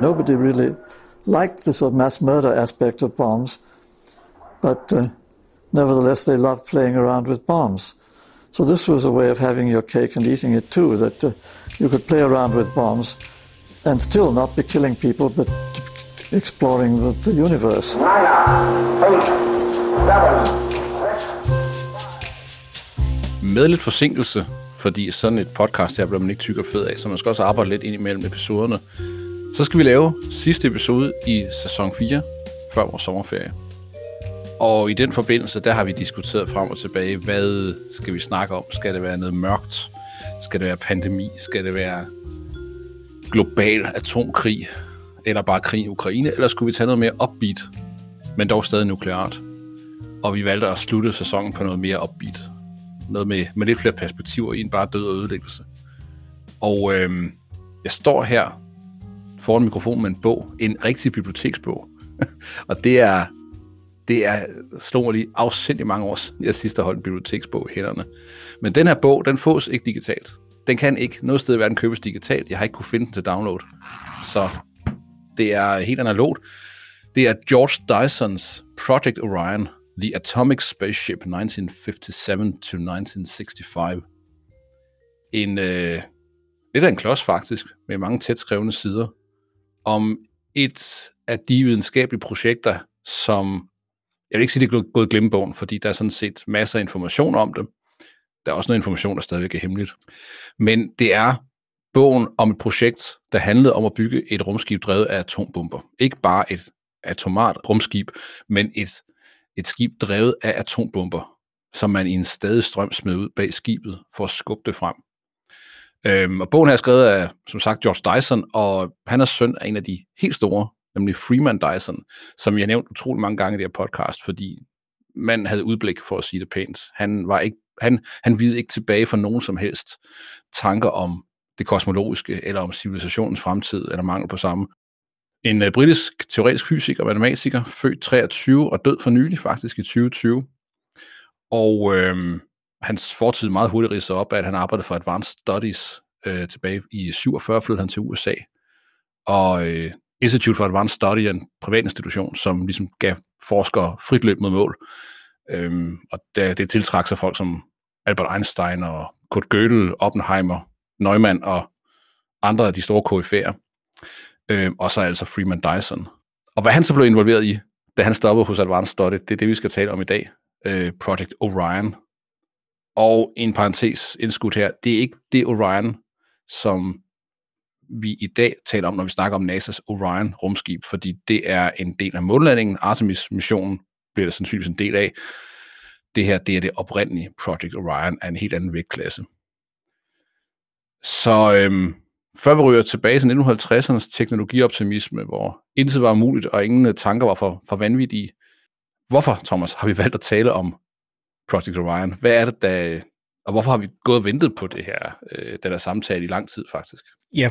Nobody really liked the sort of mass murder aspect of bombs, but uh, nevertheless they loved playing around with bombs. So this was a way of having your cake and eating it too, that uh, you could play around with bombs and still not be killing people, but exploring the, the universe. Med lidt forsinkelse, fordi sådan et podcast her bliver man ikke tyk og fed af, så man skal også arbejde lidt ind imellem episoderne. Så skal vi lave sidste episode i sæson 4, før vores sommerferie. Og i den forbindelse, der har vi diskuteret frem og tilbage, hvad skal vi snakke om? Skal det være noget mørkt? Skal det være pandemi? Skal det være global atomkrig? Eller bare krig i Ukraine? Eller skulle vi tage noget mere upbeat, men dog stadig nukleart? Og vi valgte at slutte sæsonen på noget mere upbeat. Noget med, med lidt flere perspektiver i en bare død og ødelæggelse. Og øhm, jeg står her foran mikrofonen med en bog, en rigtig biblioteksbog. og det er, det er slog mig lige afsindelig mange år siden, jeg sidst har holdt en biblioteksbog i hænderne. Men den her bog, den fås ikke digitalt. Den kan ikke noget sted i verden købes digitalt. Jeg har ikke kunne finde den til download. Så det er helt analogt. Det er George Dysons Project Orion, The Atomic Spaceship 1957-1965. En, øh, lidt af en klods faktisk, med mange tæt skrevne sider, om et af de videnskabelige projekter, som, jeg vil ikke sige, det er gået glemmebogen, fordi der er sådan set masser af information om det. Der er også noget information, der stadigvæk er hemmeligt. Men det er bogen om et projekt, der handlede om at bygge et rumskib drevet af atombomber. Ikke bare et atomart rumskib, men et, et skib drevet af atombomber, som man i en stadig strøm smed ud bag skibet for at skubbe det frem. Øhm, og bogen er skrevet af, som sagt, George Dyson, og han er søn af en af de helt store, nemlig Freeman Dyson, som jeg har nævnt utrolig mange gange i det her podcast, fordi man havde udblik for at sige det pænt. Han var ikke han, han videde ikke tilbage for nogen som helst tanker om det kosmologiske, eller om civilisationens fremtid, eller mangel på samme. En uh, britisk teoretisk fysiker og matematiker, født 23 og død for nylig faktisk i 2020. Og øhm, hans fortid meget hurtigt ridser op, at han arbejdede for Advanced Studies øh, tilbage i 47, flyttede han til USA. Og øh, Institute for Advanced Study er en privat institution, som ligesom gav forskere frit løb mod mål. Øhm, og det, det tiltrak sig folk som Albert Einstein og Kurt Gödel, Oppenheimer, Neumann og andre af de store KF'er. Øhm, og så altså Freeman Dyson. Og hvad han så blev involveret i, da han stoppede hos Advanced Study, det er det, vi skal tale om i dag. Øh, Project Orion. Og en parentes indskudt her, det er ikke det Orion, som vi i dag taler om, når vi snakker om NASA's Orion rumskib, fordi det er en del af månlandingen. Artemis-missionen bliver der sandsynligvis en del af. Det her, det er det oprindelige Project Orion af en helt anden vægtklasse. Så øhm, før vi ryger tilbage til 1950'ernes teknologioptimisme, hvor intet var muligt, og ingen tanker var for, for vanvittige. Hvorfor, Thomas, har vi valgt at tale om Project Orion? Hvad er det, der, og hvorfor har vi gået og ventet på det her, øh, den her samtale i lang tid faktisk? Ja,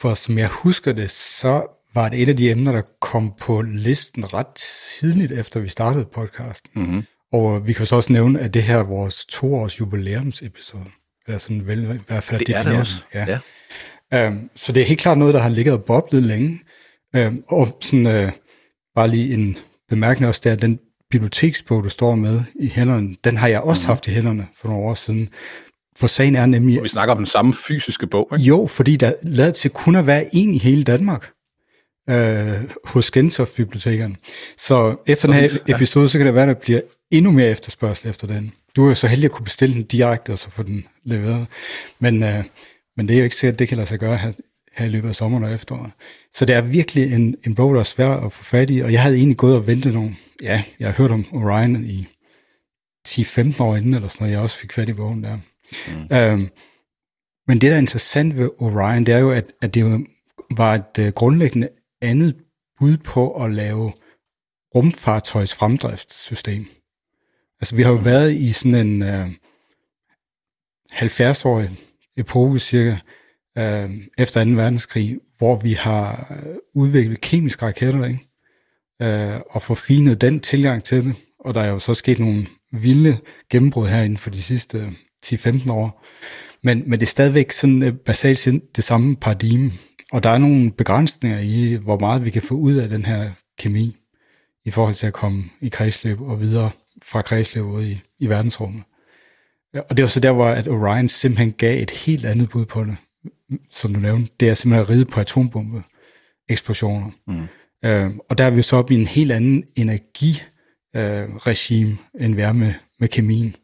for som jeg husker det, så var det et af de emner, der kom på listen ret tidligt efter vi startede podcasten. Mm-hmm. Og vi kan så også nævne, at det her er vores toårs jubilæumsepisode. Eller sådan vel, i hvert fald det er det også. Ja. ja. Um, så det er helt klart noget, der har ligget og boblet længe. Um, og sådan uh, bare lige en bemærkning også der, den biblioteksbog, du står med i hænderne, den har jeg også mm. haft i hænderne for nogle år siden. For sagen er nemlig... Og vi snakker om den samme fysiske bog, ikke? Jo, fordi der lader til kun at være en i hele Danmark øh, hos Gentoft Bibliotekerne. Så efter den her episode, så kan det være, at der bliver endnu mere efterspørgsel efter den. Du er jo så heldig at kunne bestille den direkte, og så få den leveret. Men, øh, men det er jo ikke sikkert, at det kan lade sig gøre her, her i løbet af sommeren og efteråret. Så det er virkelig en, en bog, der er svær at få fat i, og jeg havde egentlig gået og ventet nogle, ja, jeg har hørt om Orion i 10-15 år inden, eller sådan noget, jeg også fik fat i bogen der. Mm. Øhm, men det, der er interessant ved Orion, det er jo, at, at det var et uh, grundlæggende andet bud på at lave rumfartøjs fremdriftssystem. Altså, vi har jo mm. været i sådan en uh, 70-årig epoke cirka, øh, efter 2. verdenskrig, hvor vi har øh, udviklet kemiske raketter, ikke? Øh, og forfinet den tilgang til det. Og der er jo så sket nogle vilde gennembrud herinde for de sidste øh, 10-15 år. Men, men det er stadigvæk sådan øh, basalt det samme paradigme. og der er nogle begrænsninger i, hvor meget vi kan få ud af den her kemi, i forhold til at komme i kredsløb og videre fra kredsløb ud i, i verdensrummet. Og det var så der, hvor at Orion simpelthen gav et helt andet bud på det, som du nævnte. Det er simpelthen at ride på atombombe eksplosioner. Mm. Øh, og der er vi så op i en helt anden energiregime, øh, end vi er med, med kemien.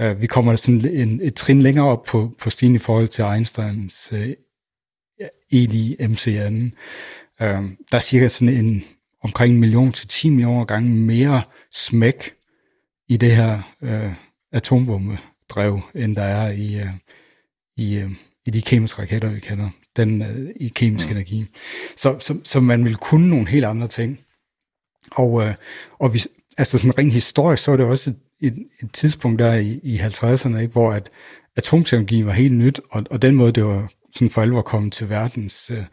Øh, vi kommer sådan en, et trin længere op på, på stigen i forhold til Einsteins øh, ELI MCN. Øh, der er cirka sådan en omkring en million til 10 millioner gange mere smæk i det her øh, atombombedrev, end der er i, øh, i, øh, i de kemiske raketter, vi kender, den øh, i kemisk mm. energi. Så, så, så man vil kunne nogle helt andre ting. Og, øh, og vi, altså sådan rent historisk, så er det også et, et, et tidspunkt der i, i 50'erne, ikke, hvor at atomteknologi var helt nyt, og, og den måde, det var sådan for alvor kommet til verdens øh,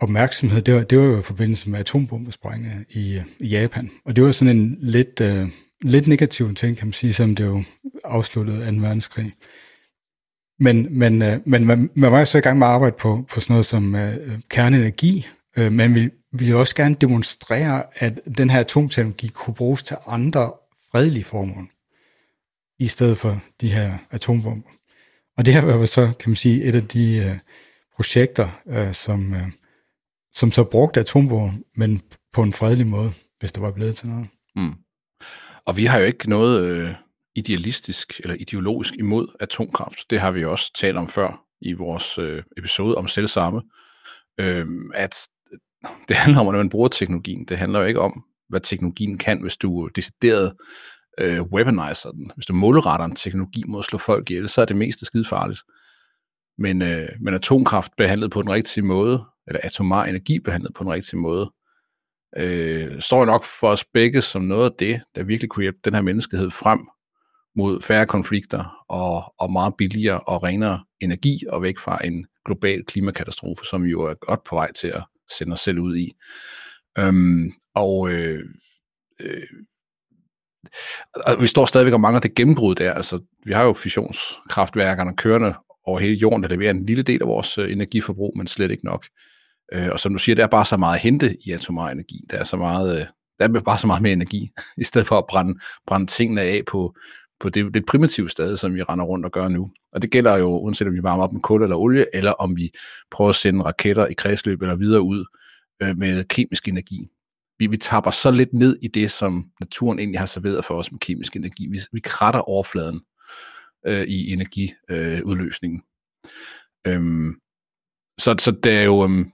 opmærksomhed, det var, det var jo i forbindelse med atombombesprængninger i, i Japan. Og det var sådan en lidt, øh, lidt negativ ting, kan man sige, som det jo afsluttede 2. verdenskrig. Men, men, øh, men man, man var jo så i gang med at arbejde på, på sådan noget som øh, kerneenergi, øh, man vi ville også gerne demonstrere, at den her atomteknologi kunne bruges til andre fredelige formål, i stedet for de her atombomber. Og det her var så, kan man sige, et af de øh, projekter, øh, som, øh, som så brugte atomvåben, men på en fredelig måde, hvis det var blevet til noget. Mm. Og vi har jo ikke noget øh, idealistisk eller ideologisk imod atomkraft. Det har vi også talt om før i vores øh, episode om selvsamme. Øh, at det handler om, at man bruger teknologien. Det handler jo ikke om, hvad teknologien kan, hvis du decideret øh, weaponizer den. Hvis du målretter en teknologi mod at slå folk ihjel, så er det mest skide farligt. Men, øh, men atomkraft behandlet på den rigtige måde, eller atomar energi behandlet på den rigtige måde, øh, står nok for os begge som noget af det, der virkelig kunne hjælpe den her menneskehed frem mod færre konflikter og, og meget billigere og renere energi og væk fra en global klimakatastrofe, som jo er godt på vej til at sende os selv ud i. Øhm, og øh, øh, vi står stadigvæk og mangler det gennembrud der. Altså, vi har jo fusionskraftværkerne kørende over hele jorden, der leverer en lille del af vores øh, energiforbrug, men slet ikke nok. Øh, og som du siger, der er bare så meget at hente i atomar energi. Der er så meget, øh, der er bare så meget mere energi, i stedet for at brænde, brænde tingene af på, på det, det primitive sted, som vi render rundt og gør nu. Og det gælder jo, uanset om vi varmer op med kul eller olie, eller om vi prøver at sende raketter i kredsløb eller videre ud øh, med kemisk energi. Vi, vi tapper så lidt ned i det, som naturen egentlig har serveret for os med kemisk energi. Vi, vi kratter overfladen øh, i energiudløsningen. Øh, øhm, så, så det er jo, øhm,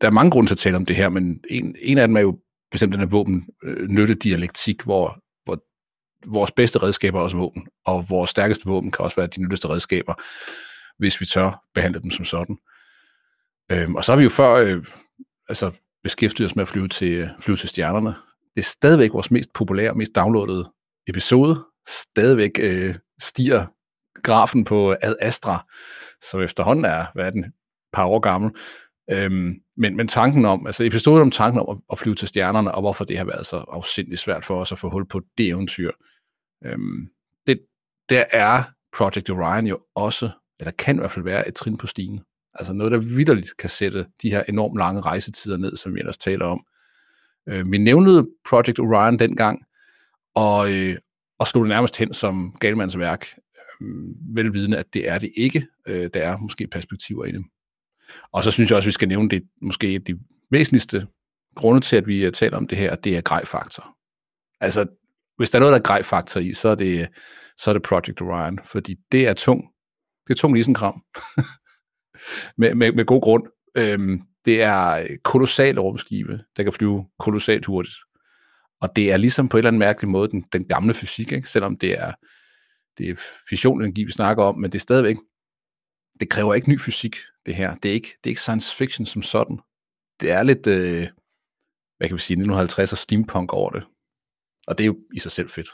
der er mange grunde til at tale om det her, men en, en af dem er jo bestemt den her våben øh, nyttedialektik, hvor vores bedste redskaber er også våben, og vores stærkeste våben kan også være de nyttigste redskaber, hvis vi tør behandle dem som sådan. Øhm, og så har vi jo før øh, altså beskæftiget os med at flyve til, øh, flyve til stjernerne. Det er stadigvæk vores mest populære, mest downloadede episode. Stadigvæk øh, stiger grafen på øh, Ad Astra, som efterhånden er, hvad er den, par år gammel. Øhm, men, men tanken om, altså episoden om tanken om at, at flyve til stjernerne, og hvorfor det har været så afsindigt svært for os at få hul på det eventyr, øhm, det, der er Project Orion jo også, eller kan i hvert fald være et trin på stigen. Altså noget, der vidderligt kan sætte de her enormt lange rejsetider ned, som vi ellers taler om. Øh, vi nævnede Project Orion dengang, og, øh, og slog det nærmest hen som galmandsværk, øh, velvidende, at det er det ikke. Øh, der er måske perspektiver i det. Og så synes jeg også, at vi skal nævne det, måske de væsentligste grunde til, at vi øh, taler om det her, det er grejfaktor. Altså, hvis der er noget, der er grejfaktor i, så er det, så er det Project Orion, fordi det er tung. Det er tung kram. med, med, med god grund. Øhm, det er kolossalt rumskibe, der kan flyve kolossalt hurtigt. Og det er ligesom på en eller anden mærkelig måde den, den gamle fysik, ikke? selvom det er, det er fissionenergi, vi snakker om, men det er stadigvæk, det kræver ikke ny fysik, det her. Det er ikke, det er ikke science fiction som sådan. Det er lidt, øh, hvad kan vi sige, 1950'er steampunk over det. Og det er jo i sig selv fedt.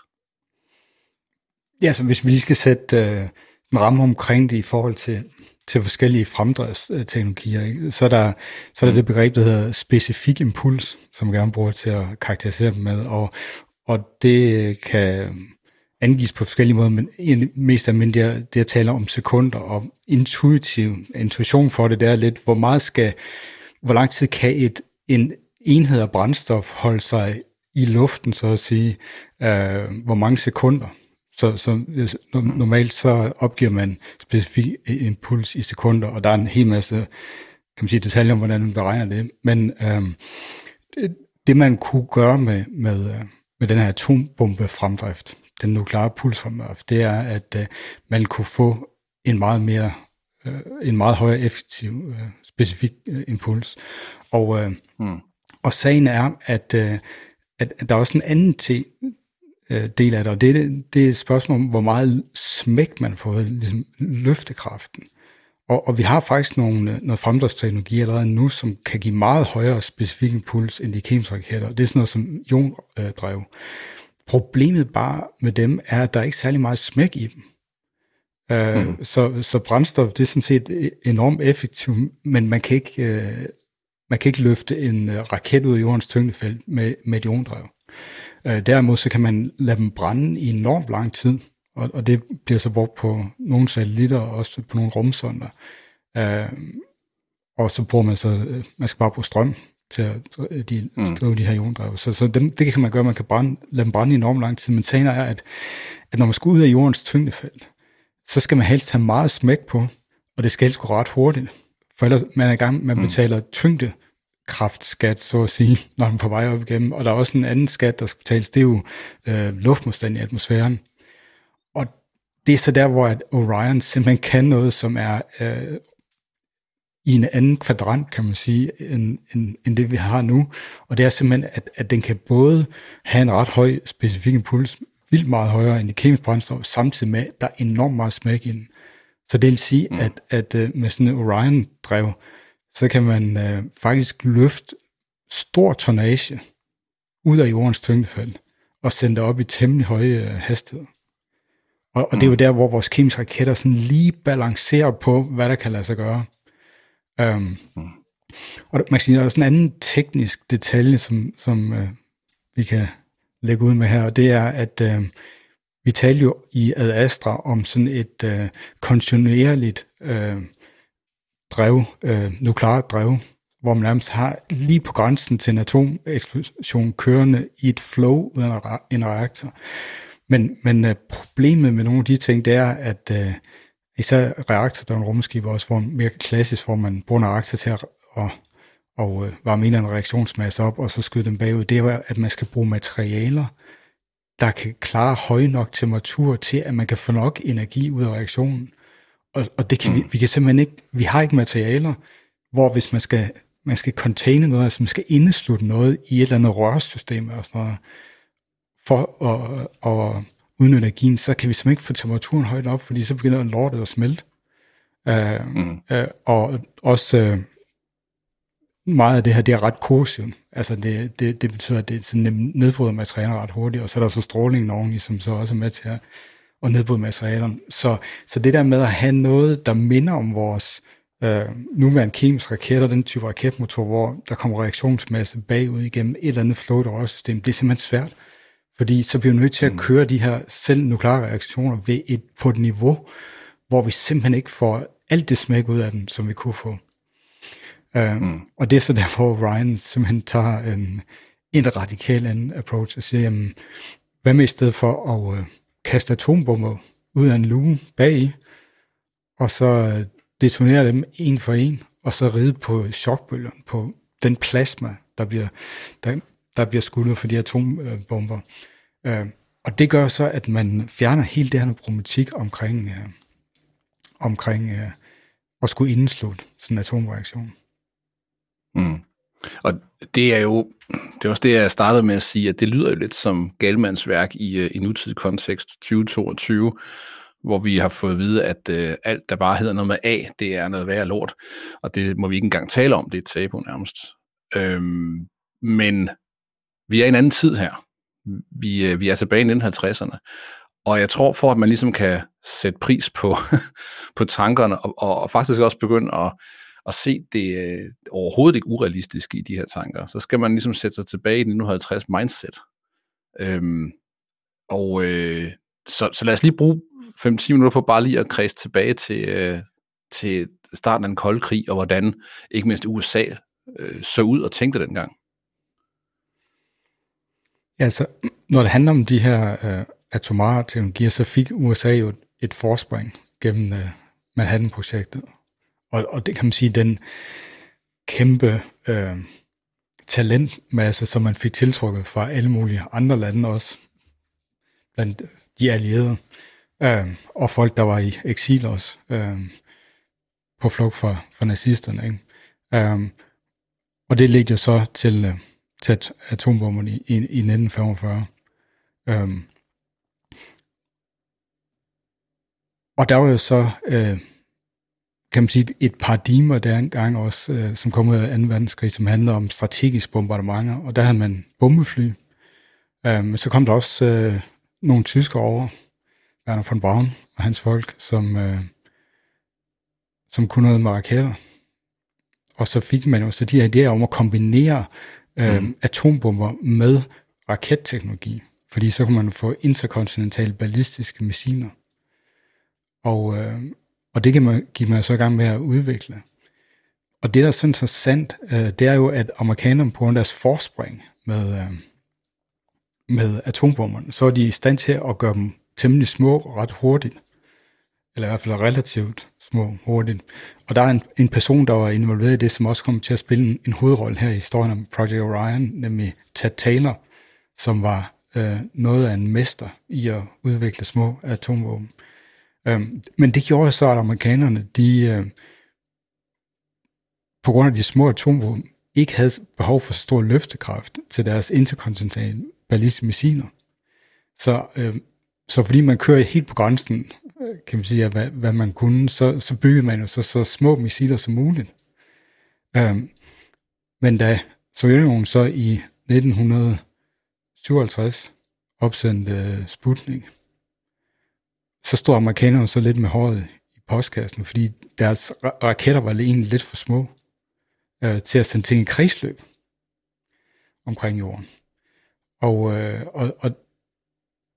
Ja, så hvis vi lige skal sætte øh, en ramme omkring det i forhold til, til forskellige fremdriftsteknologier, så er der, så er der mm. det begreb, der hedder specifik impuls, som gerne bruger til at karakterisere dem med, og, og det kan angives på forskellige måder, men mest almindeligt det, det jeg taler om sekunder, og intuitiv intuition for det, det er lidt, hvor meget skal, hvor lang tid kan et, en enhed af brændstof holde sig i luften, så at sige, øh, hvor mange sekunder. Så, så normalt så opgiver man specifik impuls i sekunder, og der er en hel masse kan man sige, detaljer om, hvordan man beregner det. Men øh, det man kunne gøre med, med, med den her atombombe fremdrift, den nukleare pulsfremdrift, det er, at øh, man kunne få en meget mere øh, en meget højere effektiv øh, specifik øh, impuls. Og, øh, mm. og sagen er, at, øh, at, at der er også en anden til, øh, del af det, og det, det, er et spørgsmål om, hvor meget smæk man får, ligesom løftekraften. Og, og vi har faktisk nogle, noget fremdriftsteknologi allerede nu, som kan give meget højere specifik impuls end de kemiske raketter. Det er sådan noget som iondrev. Problemet bare med dem er, at der er ikke særlig meget smæk i dem. Uh, mm. så, så brændstof, det er sådan set enormt effektivt, men man kan ikke, uh, man kan ikke løfte en uh, raket ud af jordens tyngdefelt med, med et iondrev. Uh, derimod så kan man lade dem brænde i enormt lang tid, og, og det bliver så brugt på nogle satellitter og også på nogle rumsonder. Uh, og så bruger man så, man skal bare bruge strøm til at de, mm. drive de her iondrev. Så, så dem, det kan man gøre, man kan brænde, lade dem brænde i enormt lang tid, men sagen er, at, at når man skal ud af jordens tyngdefelt, så skal man helst have meget smæk på, og det skal helst gå ret hurtigt. For ellers man er i gang, man mm. betaler tyngde kraftskat, så at sige, når man er på vej op igennem. Og der er også en anden skat, der skal betales, det er jo øh, luftmodstand i atmosfæren. Og det er så der, hvor at Orion simpelthen kan noget, som er øh, i en anden kvadrant, kan man sige, end, end, end det vi har nu. Og det er simpelthen, at, at den kan både have en ret høj specifik impuls, vildt meget højere end i kemisk brændstof, samtidig med, at der er enormt meget smæk i den. Så det vil sige, mm. at, at øh, med sådan en Orion-drev, så kan man øh, faktisk løfte stor tonnage ud af jordens tyngdefelt og sende det op i temmelig høje øh, hastigheder. Og, og mm. det er jo der, hvor vores kemiske raketter sådan lige balancerer på, hvad der kan lade sig gøre. Um, mm. Og man kan sige, der er også en anden teknisk detalje, som, som uh, vi kan lægge ud med her, og det er, at uh, vi talte jo i Ad Astra om sådan et øh, kontinuerligt øh, drev, øh, nukleart drev, hvor man nærmest har lige på grænsen til en atomeksplosion kørende i et flow uden en reaktor. Men, men øh, problemet med nogle af de ting, det er, at øh, især en rumskib også, hvor mere klassisk, hvor man bruger en reaktor til at, og, og øh, varme en eller anden reaktionsmasse op, og så skyde dem bagud, det er, at man skal bruge materialer, der kan klare høj nok temperatur til, at man kan få nok energi ud af reaktionen. Og, og det kan mm. vi, vi kan simpelthen ikke, vi har ikke materialer, hvor hvis man skal, man skal containe noget, altså man skal indeslutte noget i et eller andet rørsystem og sådan noget, for at, at udnytte energien, så kan vi simpelthen ikke få temperaturen højt op, fordi så begynder lortet at smelte. Uh, mm. uh, og også uh, meget af det her, det er ret korrosivt. Altså det, det, det betyder, at det sådan nedbryder materialer ret hurtigt, og så er der så stråling oveni, som så også er med til at, at nedbryde materialerne. Så, så det der med at have noget, der minder om vores øh, nuværende kemiske raketter, den type raketmotor, hvor der kommer reaktionsmasse bagud igennem et eller andet float rørsystem, det er simpelthen svært. Fordi så bliver vi nødt til at mm. køre de her selv nukleare reaktioner ved et, på et niveau, hvor vi simpelthen ikke får alt det smæk ud af dem, som vi kunne få. Uh, mm. Og det er så der, hvor Ryan simpelthen tager en, en radikal anden approach og siger, jamen, hvad med i stedet for at uh, kaste atombomber ud af en luge bag og så detonere dem en for en, og så ride på chokbølgen, på den plasma, der bliver, der, der bliver skudt for de atombomber. Øh, og det gør så, at man fjerner hele det her problematik omkring, øh, omkring øh, at skulle indeslutte sådan en atomreaktion. Mm. Og det er jo, det er også det, jeg startede med at sige, at det lyder jo lidt som Galmans værk i, øh, i nutidig kontekst 2022, hvor vi har fået at vide, at øh, alt, der bare hedder noget med A, det er noget værre lort, og det må vi ikke engang tale om, det er et tabu nærmest. Øhm, men vi er i en anden tid her. Vi, øh, vi er tilbage i 1950'erne. Og jeg tror, for at man ligesom kan sætte pris på, på tankerne, og, og, og faktisk også begynde at, at se det øh, overhovedet ikke urealistiske i de her tanker, så skal man ligesom sætte sig tilbage i 1950 mindset. Øhm, og øh, så, så lad os lige bruge 5-10 minutter på bare lige at kredse tilbage til, øh, til starten af den kolde krig, og hvordan ikke mindst USA øh, så ud og tænkte dengang. Ja, så når det handler om de her øh, atomare teknologier, så fik USA jo et forspring gennem øh, Manhattan-projektet. Og, og det kan man sige, den kæmpe øh, talentmasse, som man fik tiltrukket fra alle mulige andre lande også, blandt de allierede, øh, og folk, der var i eksil også, øh, på flugt fra, fra nazisterne. Ikke? Øh, og det ledte jo så til, øh, til atombomberne i, i, i 1945. Øh, og der var jo så, øh, kan man sige, et paradigme der engang også, øh, som kom ud af 2. verdenskrig, som handlede om strategisk bombardementer, og der havde man bombefly. Øh, men så kom der også øh, nogle tyskere over, Werner von Braun og hans folk, som, øh, som kunne noget med raketter. Og så fik man jo så de her idéer om at kombinere øh, mm. atombomber med raketteknologi, fordi så kunne man få interkontinentale ballistiske missiler. Og, øh, og det kan man, give man så i gang med at udvikle. Og det, der er så interessant, øh, det er jo, at amerikanerne på grund af deres forspring med, øh, med atombomberne, så er de i stand til at gøre dem temmelig små ret hurtigt. Eller i hvert fald relativt små hurtigt. Og der er en, en person, der var involveret i det, som også kommer til at spille en, en hovedrolle her i historien om Project Orion, nemlig Tad Taylor, som var øh, noget af en mester i at udvikle små atomvåben. Øhm, men det gjorde så, at amerikanerne, de øh, på grund af de små atomvåben, ikke havde behov for stor løftekraft til deres interkontinentale ballistiske missiler. Så, øh, så fordi man kører helt på grænsen, øh, kan man sige, af, hvad, hvad man kunne, så, så byggede man jo så, så små missiler som muligt. Øhm, men da Sovjetunionen så i 1957 opsendte øh, Sputnik, så stod amerikanerne så lidt med håret i postkassen, fordi deres raketter var egentlig lidt for små øh, til at sende ting i kredsløb omkring jorden. Og, øh, og, og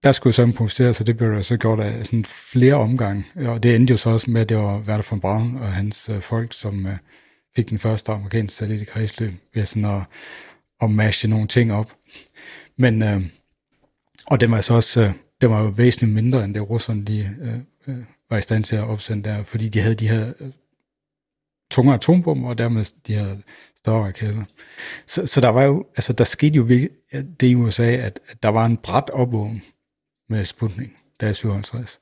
der skulle så improvisere, så det blev der så gjort af sådan flere omgange. Og det endte jo så også med, at det var Werner von Braun og hans øh, folk, som øh, fik den første amerikanske satellit i kredsløb ved sådan at, at mashe nogle ting op. Men, øh, og den var så også, øh, det var jo væsentligt mindre, end det russerne de, øh, øh, var i stand til at opsende der, fordi de havde de her øh, tunge atombomber, og dermed de her større raketter. Så, så der var jo, altså der skete jo det i USA, at, at der var en bræt opvågning med Sputnik, der er 57.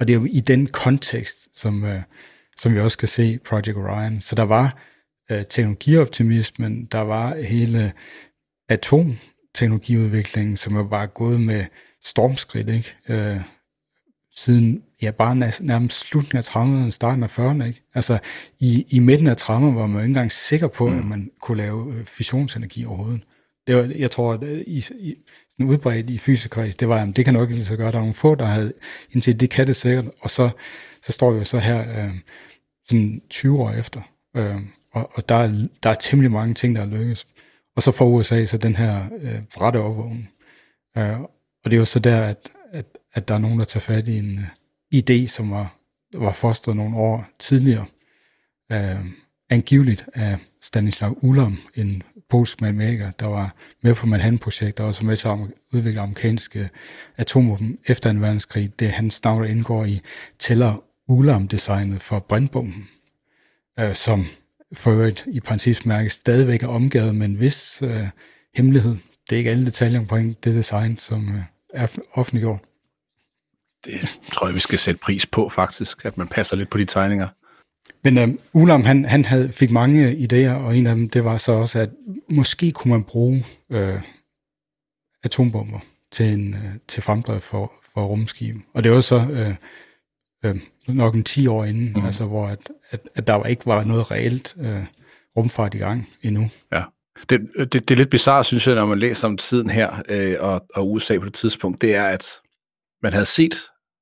Og det er jo i den kontekst, som, øh, som vi også kan se Project Orion. Så der var øh, teknologioptimismen, der var hele atomteknologiudviklingen, som jo var gået med stormskridt, ikke? Øh, siden ja, bare nærmest slutningen af 30'erne, starten af 40'erne. Ikke? Altså i, i midten af 30'erne var man jo ikke engang sikker på, mm. at man kunne lave øh, fissionsenergi overhovedet. Det var, jeg tror, at øh, i, i, sådan udbredt i fysikreds, det var, at det kan nok ikke lige så gøre. Der er nogle få, der havde indset, det kan det sikkert, og så, så står vi jo så her øh, sådan 20 år efter, øh, og, og der, er, der er temmelig mange ting, der er lykkes. Og så får USA så den her øh, rette overvågning. Øh, og det er jo så der, at, at, at der er nogen, der tager fat i en uh, idé, som var, var fostret nogle år tidligere, uh, angiveligt af Stanislav Ulam, en polsk matematiker, der var med på Manhattan-projektet, og også med til at udvikle amerikanske atomvåben efter en verdenskrig. Det er hans navn, der indgår i Teller Ulam-designet for brændbomben, øh, som for øvrigt i principmærke stadigvæk er omgivet med en vis øh, hemmelighed. Det er ikke alle detaljer omkring det design, som uh, er offentliggjort. Det tror jeg, vi skal sætte pris på faktisk, at man passer lidt på de tegninger. Men um, Ulam, han, han havde, fik mange idéer, og en af dem, det var så også, at måske kunne man bruge øh, atombomber til, en, øh, til fremdrift for, for rumskib. Og det var så øh, øh, nok en 10 år inden, mm. altså hvor at, at, at der ikke var noget reelt øh, rumfart i gang endnu. Ja. Det, det, det er lidt bizarre, synes jeg, når man læser om tiden her øh, og, og USA på det tidspunkt, det er, at man havde set,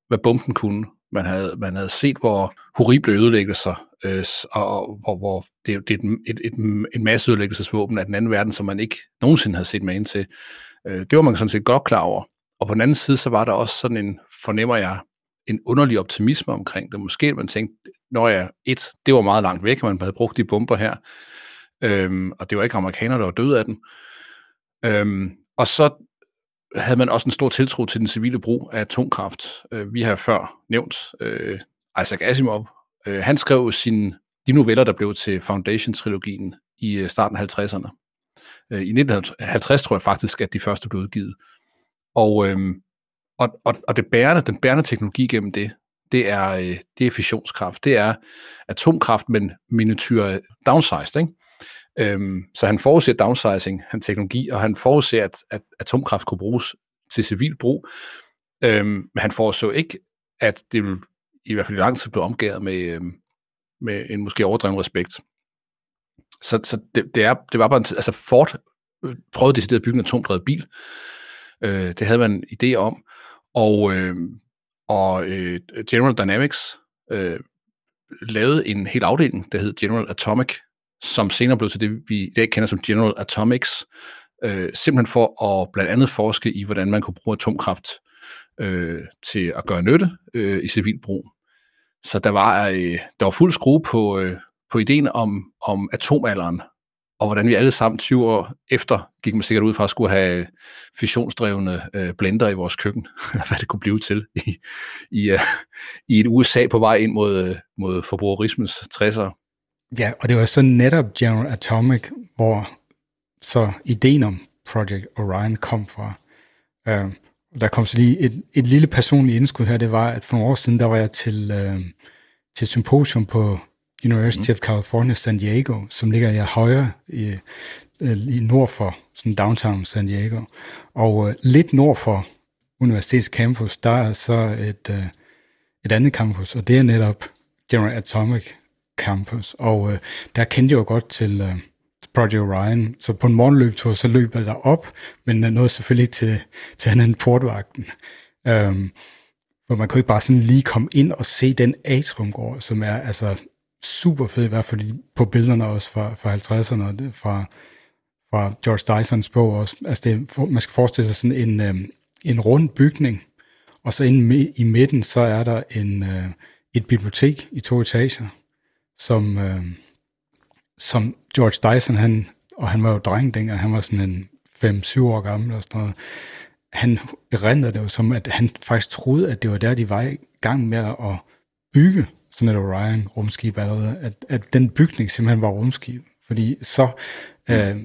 hvad bomben kunne. Man havde, man havde set, hvor horrible ødelæggelser, øh, og, og hvor, hvor det, det er et, et, et, en masse ødelæggelsesvåben af den anden verden, som man ikke nogensinde havde set med ind til. Øh, det var man sådan set godt klar over. og på den anden side, så var der også sådan en, fornemmer jeg, en underlig optimisme omkring det. Måske man tænkte, når jeg et, det var meget langt væk, man havde brugt de bomber her, øhm, og det var ikke amerikanere, der var døde af den. Øhm, og så havde man også en stor tiltro til den civile brug af atomkraft. Øh, vi har før nævnt øh, Isaac Asimov. Øh, han skrev sin, de noveller, der blev til Foundation-trilogien i øh, starten af 50'erne. Øh, I 1950 tror jeg faktisk, at de første blev udgivet. Og, øh, og, og, og det bærende, den bærende teknologi gennem det, det er, øh, det er fissionskraft. Det er atomkraft, men miniature downsized. Ikke? Øhm, så han forudser downsizing, han teknologi, og han forudser, at, at atomkraft kunne bruges til civil brug. Øhm, men han forudså ikke, at det ville i hvert fald i lang tid blive omgået med, øhm, med en måske overdreven respekt. Så, så det, det, er, det var bare en, altså Ford øh, prøvede decideret at bygge en atomdrevet bil. Øh, det havde man en idé om. Og, øh, og øh, General Dynamics øh, lavede en hel afdeling, der hed General Atomic, som senere blev til det, vi i dag kender som General Atomics, øh, simpelthen for at blandt andet forske i, hvordan man kunne bruge atomkraft øh, til at gøre nytte øh, i civil brug. Så der var, øh, der var fuld skrue på, øh, på ideen om, om atomalderen, og hvordan vi alle sammen 20 år efter gik man sikkert ud fra at skulle have fissionsdrevne øh, blender i vores køkken, eller hvad det kunne blive til i, i, øh, i et USA på vej ind mod, øh, mod forbrugerismens 60'ere. Ja, og det var så netop General Atomic, hvor så ideen om Project Orion kom fra. Uh, der kom så lige et, et lille personligt indskud her, det var, at for nogle år siden, der var jeg til, uh, til symposium på University mm. of California, San Diego, som ligger jeg højre i, i nord for sådan downtown San Diego. Og uh, lidt nord for universitets campus, der er så et, uh, et andet campus, og det er netop General Atomic Campus. Og øh, der kendte jeg jo godt til øh, Project Orion, så på en morgenløbetur, så løb jeg derop, men jeg nåede selvfølgelig til, til anden portvagten. Øhm, um, hvor man kunne ikke bare sådan lige komme ind og se den atriumgård, som er altså super fed, i hvert fald på billederne også fra, fra 50'erne, fra, fra George Dysons bog også. Altså det, man skal forestille sig sådan en, øh, en rund bygning, og så inde i midten, så er der en, øh, et bibliotek i to etager, som, øh, som George Dyson, han, og han var jo dreng dengang, han var sådan en 5-7 år gammel og sådan noget, han erindrede det jo som, at han faktisk troede, at det var der, de var i gang med at bygge sådan et Orion rumskib allerede, at, at den bygning simpelthen var rumskib, fordi så øh,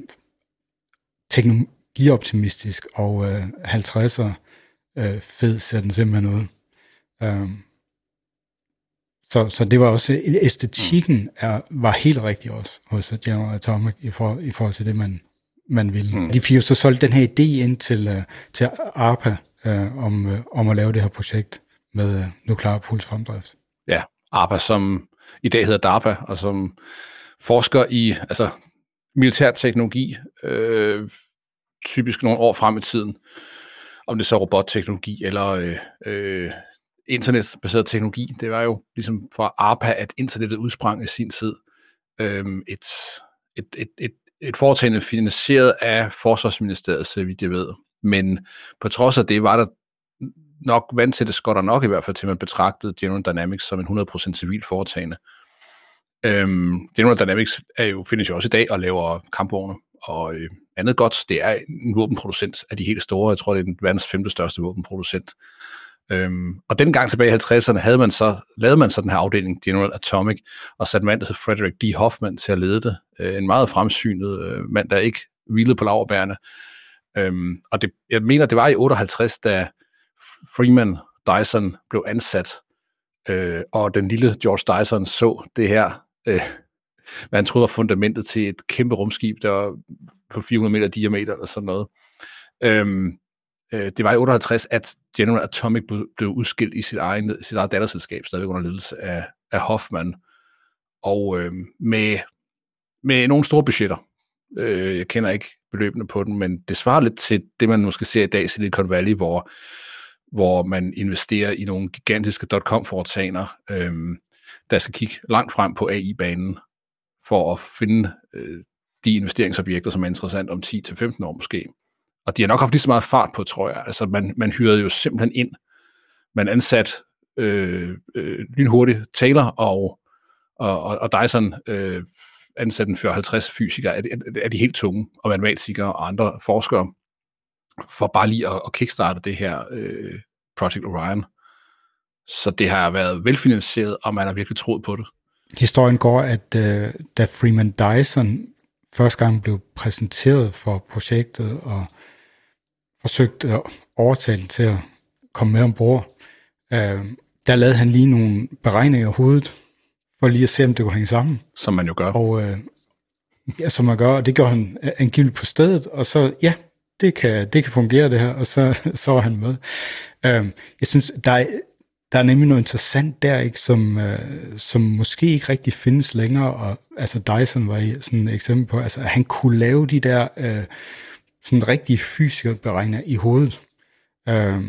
teknologioptimistisk og øh, 50'er øh, fed ser den simpelthen ud. Øh, så, så det var også, æstetikken er, var helt rigtig også hos General Atomic i, for, i forhold til det, man, man ville. Mm. De fik jo så solgt den her idé ind til, uh, til ARPA uh, om, uh, om at lave det her projekt med uh, nuklear pulsfremdrift. Ja, ARPA, som i dag hedder DARPA, og som forsker i altså, militær teknologi, øh, typisk nogle år frem i tiden. Om det er så robotteknologi eller øh, øh, internetbaseret teknologi. Det var jo ligesom fra ARPA, at internettet udsprang i sin tid. Øhm, et, et, et, et, et foretagende finansieret af Forsvarsministeriet, så vidt jeg ved. Men på trods af det var der nok vant til det skotter nok i hvert fald til, at man betragtede General Dynamics som en 100% civil foretagende. Øhm, General Dynamics er jo, findes jo også i dag og laver kampvogne og øh, andet godt. Det er en våbenproducent af de helt store. Jeg tror, det er den verdens femte største våbenproducent. Øhm, og dengang tilbage i 50'erne havde man så, lavede man så den her afdeling, General Atomic, og satte en mand, der hed Frederick D. Hoffman, til at lede det. Øh, en meget fremsynet øh, mand, der ikke hvilede på laverbærene. Øhm, og det, jeg mener, det var i 58, da Freeman Dyson blev ansat, øh, og den lille George Dyson så det her, øh, hvad han troede var fundamentet til et kæmpe rumskib, der var på 400 meter diameter eller sådan noget. Øhm, øh, det var i 58, at General Atomic blev, blev udskilt i sit, egen, sit eget datterselskab, stadigvæk under ledelse af, af Hoffman, og øh, med, med nogle store budgetter. Øh, jeg kender ikke beløbene på den, men det svarer lidt til det, man måske ser i dag i Silicon Valley, hvor hvor man investerer i nogle gigantiske dot-com-foretagender, øh, der skal kigge langt frem på AI-banen for at finde øh, de investeringsobjekter, som er interessant om 10-15 år måske. Og de har nok haft lige så meget fart på, tror jeg. Altså, man, man hyrede jo simpelthen ind. Man ansat øh, øh, lynhurtigt Taylor og, og, og, og Dyson øh, ansat en 50 fysikere af, af de helt tunge, og matematikere og andre forskere, for bare lige at, at kickstarte det her øh, Project Orion. Så det har været velfinansieret, og man har virkelig troet på det. Historien går, at øh, da Freeman Dyson første gang blev præsenteret for projektet og forsøgte at overtale til at komme med ombord, øh, der lavede han lige nogle beregninger i hovedet, for lige at se, om det kunne hænge sammen. Som man jo gør. Og øh, ja, som man gør, og det gjorde han angiveligt på stedet, og så, ja, det kan, det kan fungere det her, og så, så var han med. Øh, jeg synes, der er, der er nemlig noget interessant der, ikke, som, øh, som måske ikke rigtig findes længere, og altså Dyson var sådan et eksempel på, altså at han kunne lave de der øh, sådan rigtige fysiske beregninger i hovedet. Øh,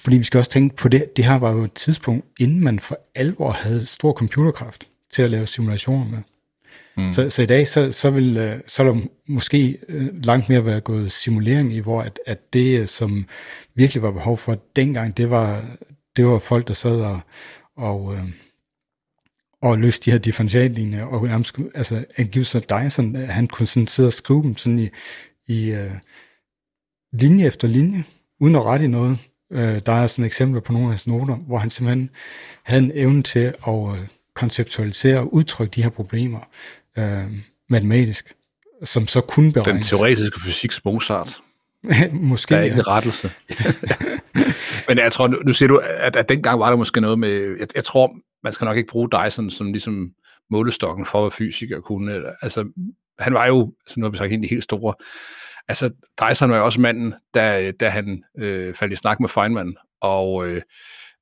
fordi vi skal også tænke på det, det her var jo et tidspunkt, inden man for alvor havde stor computerkraft til at lave simulationer med. Mm. Så, så i dag, så, så, vil, øh, så er der måske øh, langt mere være gået simulering i, hvor at, at det, som virkelig var behov for dengang, det var, det var folk, der sad og, og, øh, og løste de her differentiallinjer, og nærmest, altså angiveligt Dyson, han kunne sådan sidde og skrive dem sådan i, i uh, linje efter linje, uden at rette i noget. Uh, der er sådan eksempler på nogle af hans noter, hvor han simpelthen havde en evne til at uh, konceptualisere og udtrykke de her problemer uh, matematisk, som så kunne beregnes. Den teoretiske fysiks Mozart. Måske, Der er ikke ja. en rettelse. Men jeg tror, nu, nu siger du, at, at dengang var der måske noget med, jeg, jeg tror, man skal nok ikke bruge Dyson som ligesom målestokken for, hvad fysikere kunne. Altså, han var jo, altså nu har vi sagt, helt, helt store. Altså, Dyson var jo også manden, da, da han øh, faldt i snak med Feynman, og, øh,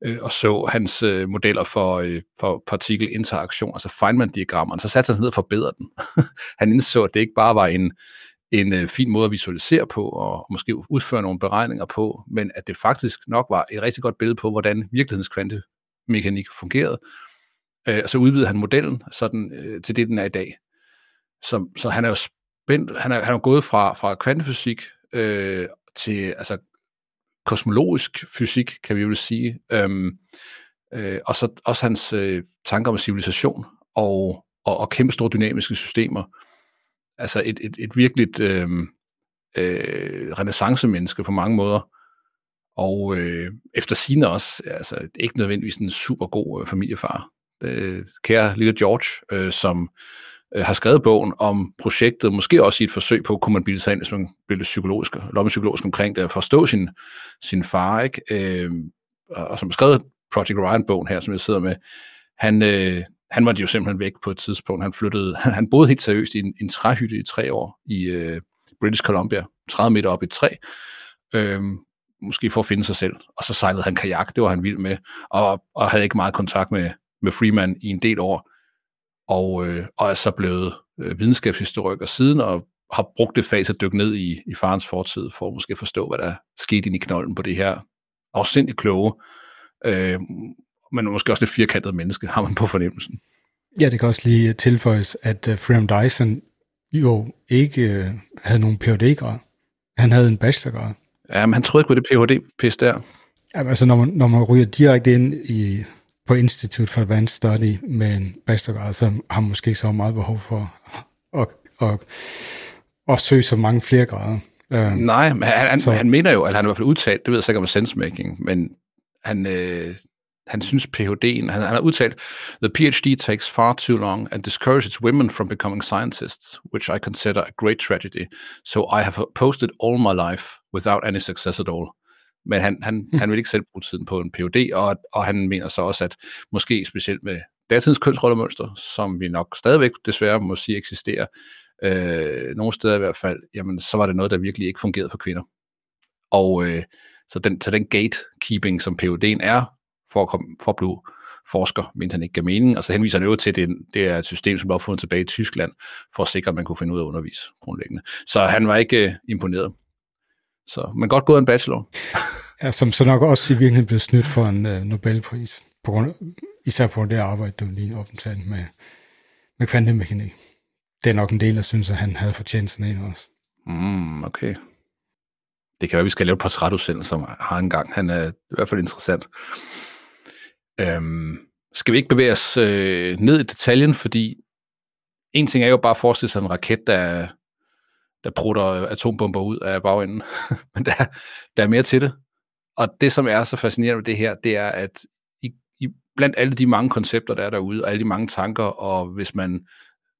øh og så hans øh, modeller for, øh, for partikelinteraktion, altså Feynman-diagrammerne, så satte han sig ned og forbedrede den. han indså, at det ikke bare var en, en øh, fin måde at visualisere på, og måske udføre nogle beregninger på, men at det faktisk nok var et rigtig godt billede på, hvordan virkelighedens kvantemekanik fungerede. Øh, og så udvidede han modellen sådan, øh, til det, den er i dag. Så, så han er jo spændt, han er, han er gået fra, fra kvantefysik øh, til altså, kosmologisk fysik, kan vi jo sige, øhm, øh, og så også hans øh, tanker om civilisation og, og, og kæmpe store dynamiske systemer, altså et, et, et virkeligt øh, øh, renaissance-menneske på mange måder. Og øh, efter sine også, altså ikke nødvendigvis en super god øh, familiefar. Øh, kære lille George, øh, som øh, har skrevet bogen om projektet, måske også i et forsøg på, kunne man bilde sig ind, hvis man blev lidt psykologisk, lommepsykologisk omkring det, at forstå sin, sin far, ikke? Øh, og som har skrevet Project Orion-bogen her, som jeg sidder med, han, øh, han var jo simpelthen væk på et tidspunkt. Han flyttede, han boede helt seriøst i en, en træhytte i tre år i øh, British Columbia, 30 meter op i et træ, øh, måske for at finde sig selv. Og så sejlede han kajak, det var han vild med, og, og havde ikke meget kontakt med, med Freeman i en del år, og, øh, og er så blevet øh, videnskabshistoriker siden, og har brugt det fag til at dykke ned i, i farens fortid, for at måske forstå, hvad der skete ind i knolden på det her afsindigt kloge, øh, men måske også lidt firkantet menneske, har man på fornemmelsen. Ja, det kan også lige tilføjes, at uh, Freeman Dyson jo ikke uh, havde nogen Ph.D.-grad. Han havde en bachelorgrad. Ja, men han troede ikke på det Ph.D.-pis der. Ja, altså når man, når man ryger direkte ind i, på Institute for Advanced Study med en bachelorgrad, så har måske ikke så meget behov for at, at, at, at søge så mange flere grader. Uh, Nej, men han, han, så, han mener jo, at han i hvert fald udtalt, det ved jeg sikkert om sensemaking, men han, øh, han synes PhD'en, han, han har udtalt, The PhD takes far too long and discourages women from becoming scientists, which I consider a great tragedy. So I have posted all my life without any success at all. Men han, han, mm. han vil ikke selv bruge tiden på en PhD, og, og han mener så også, at måske specielt med datidens kønsrollemønster, som vi nok stadigvæk desværre må sige eksisterer, øh, nogle steder i hvert fald, jamen så var det noget, der virkelig ikke fungerede for kvinder. Og øh, så den, så den gatekeeping, som PhD'en er, for at, komme, for at blive forsker, mente han ikke gav mening, og så henviser han jo til, at det, det er et system, som blev opfundet tilbage i Tyskland, for at sikre, at man kunne finde ud af at undervise grundlæggende. Så han var ikke uh, imponeret. Så, men godt gået en bachelor. ja, som så nok også i virkeligheden blev snydt for en uh, Nobelpris, på grund, især på det arbejde, der lige optaget med, med kvantemekanik. Det er nok en del, der synes, at han havde fortjent sådan en også. Mm, okay. det kan være, at vi skal lave et portrætudsendelse, som har en gang. Han er i hvert fald interessant. Øhm, skal vi ikke bevæge os øh, ned i detaljen, fordi en ting er jo bare at forestille sig en raket, der, der prutter øh, atombomber ud af bagenden, men der, der er mere til det. Og det, som er så fascinerende ved det her, det er, at i, i, blandt alle de mange koncepter, der er derude, og alle de mange tanker, og hvis man,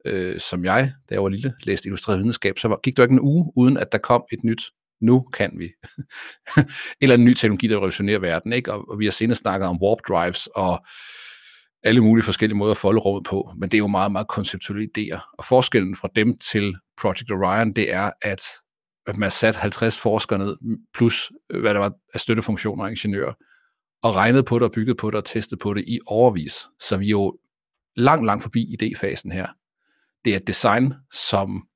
øh, som jeg, da jeg var lille, læste illustreret videnskab, så var, gik der ikke en uge, uden at der kom et nyt nu kan vi. Eller en ny teknologi, der revolutionerer verden. Ikke? Og, og vi har senere snakket om warp drives og alle mulige forskellige måder at folde rummet på, men det er jo meget, meget konceptuelle idéer. Og forskellen fra dem til Project Orion, det er, at, at man satte 50 forskere ned, plus øh, hvad der var af støttefunktioner og ingeniører, og regnede på det og byggede på det og testede på det i overvis. Så vi er jo langt, langt forbi idéfasen her. Det er et design, som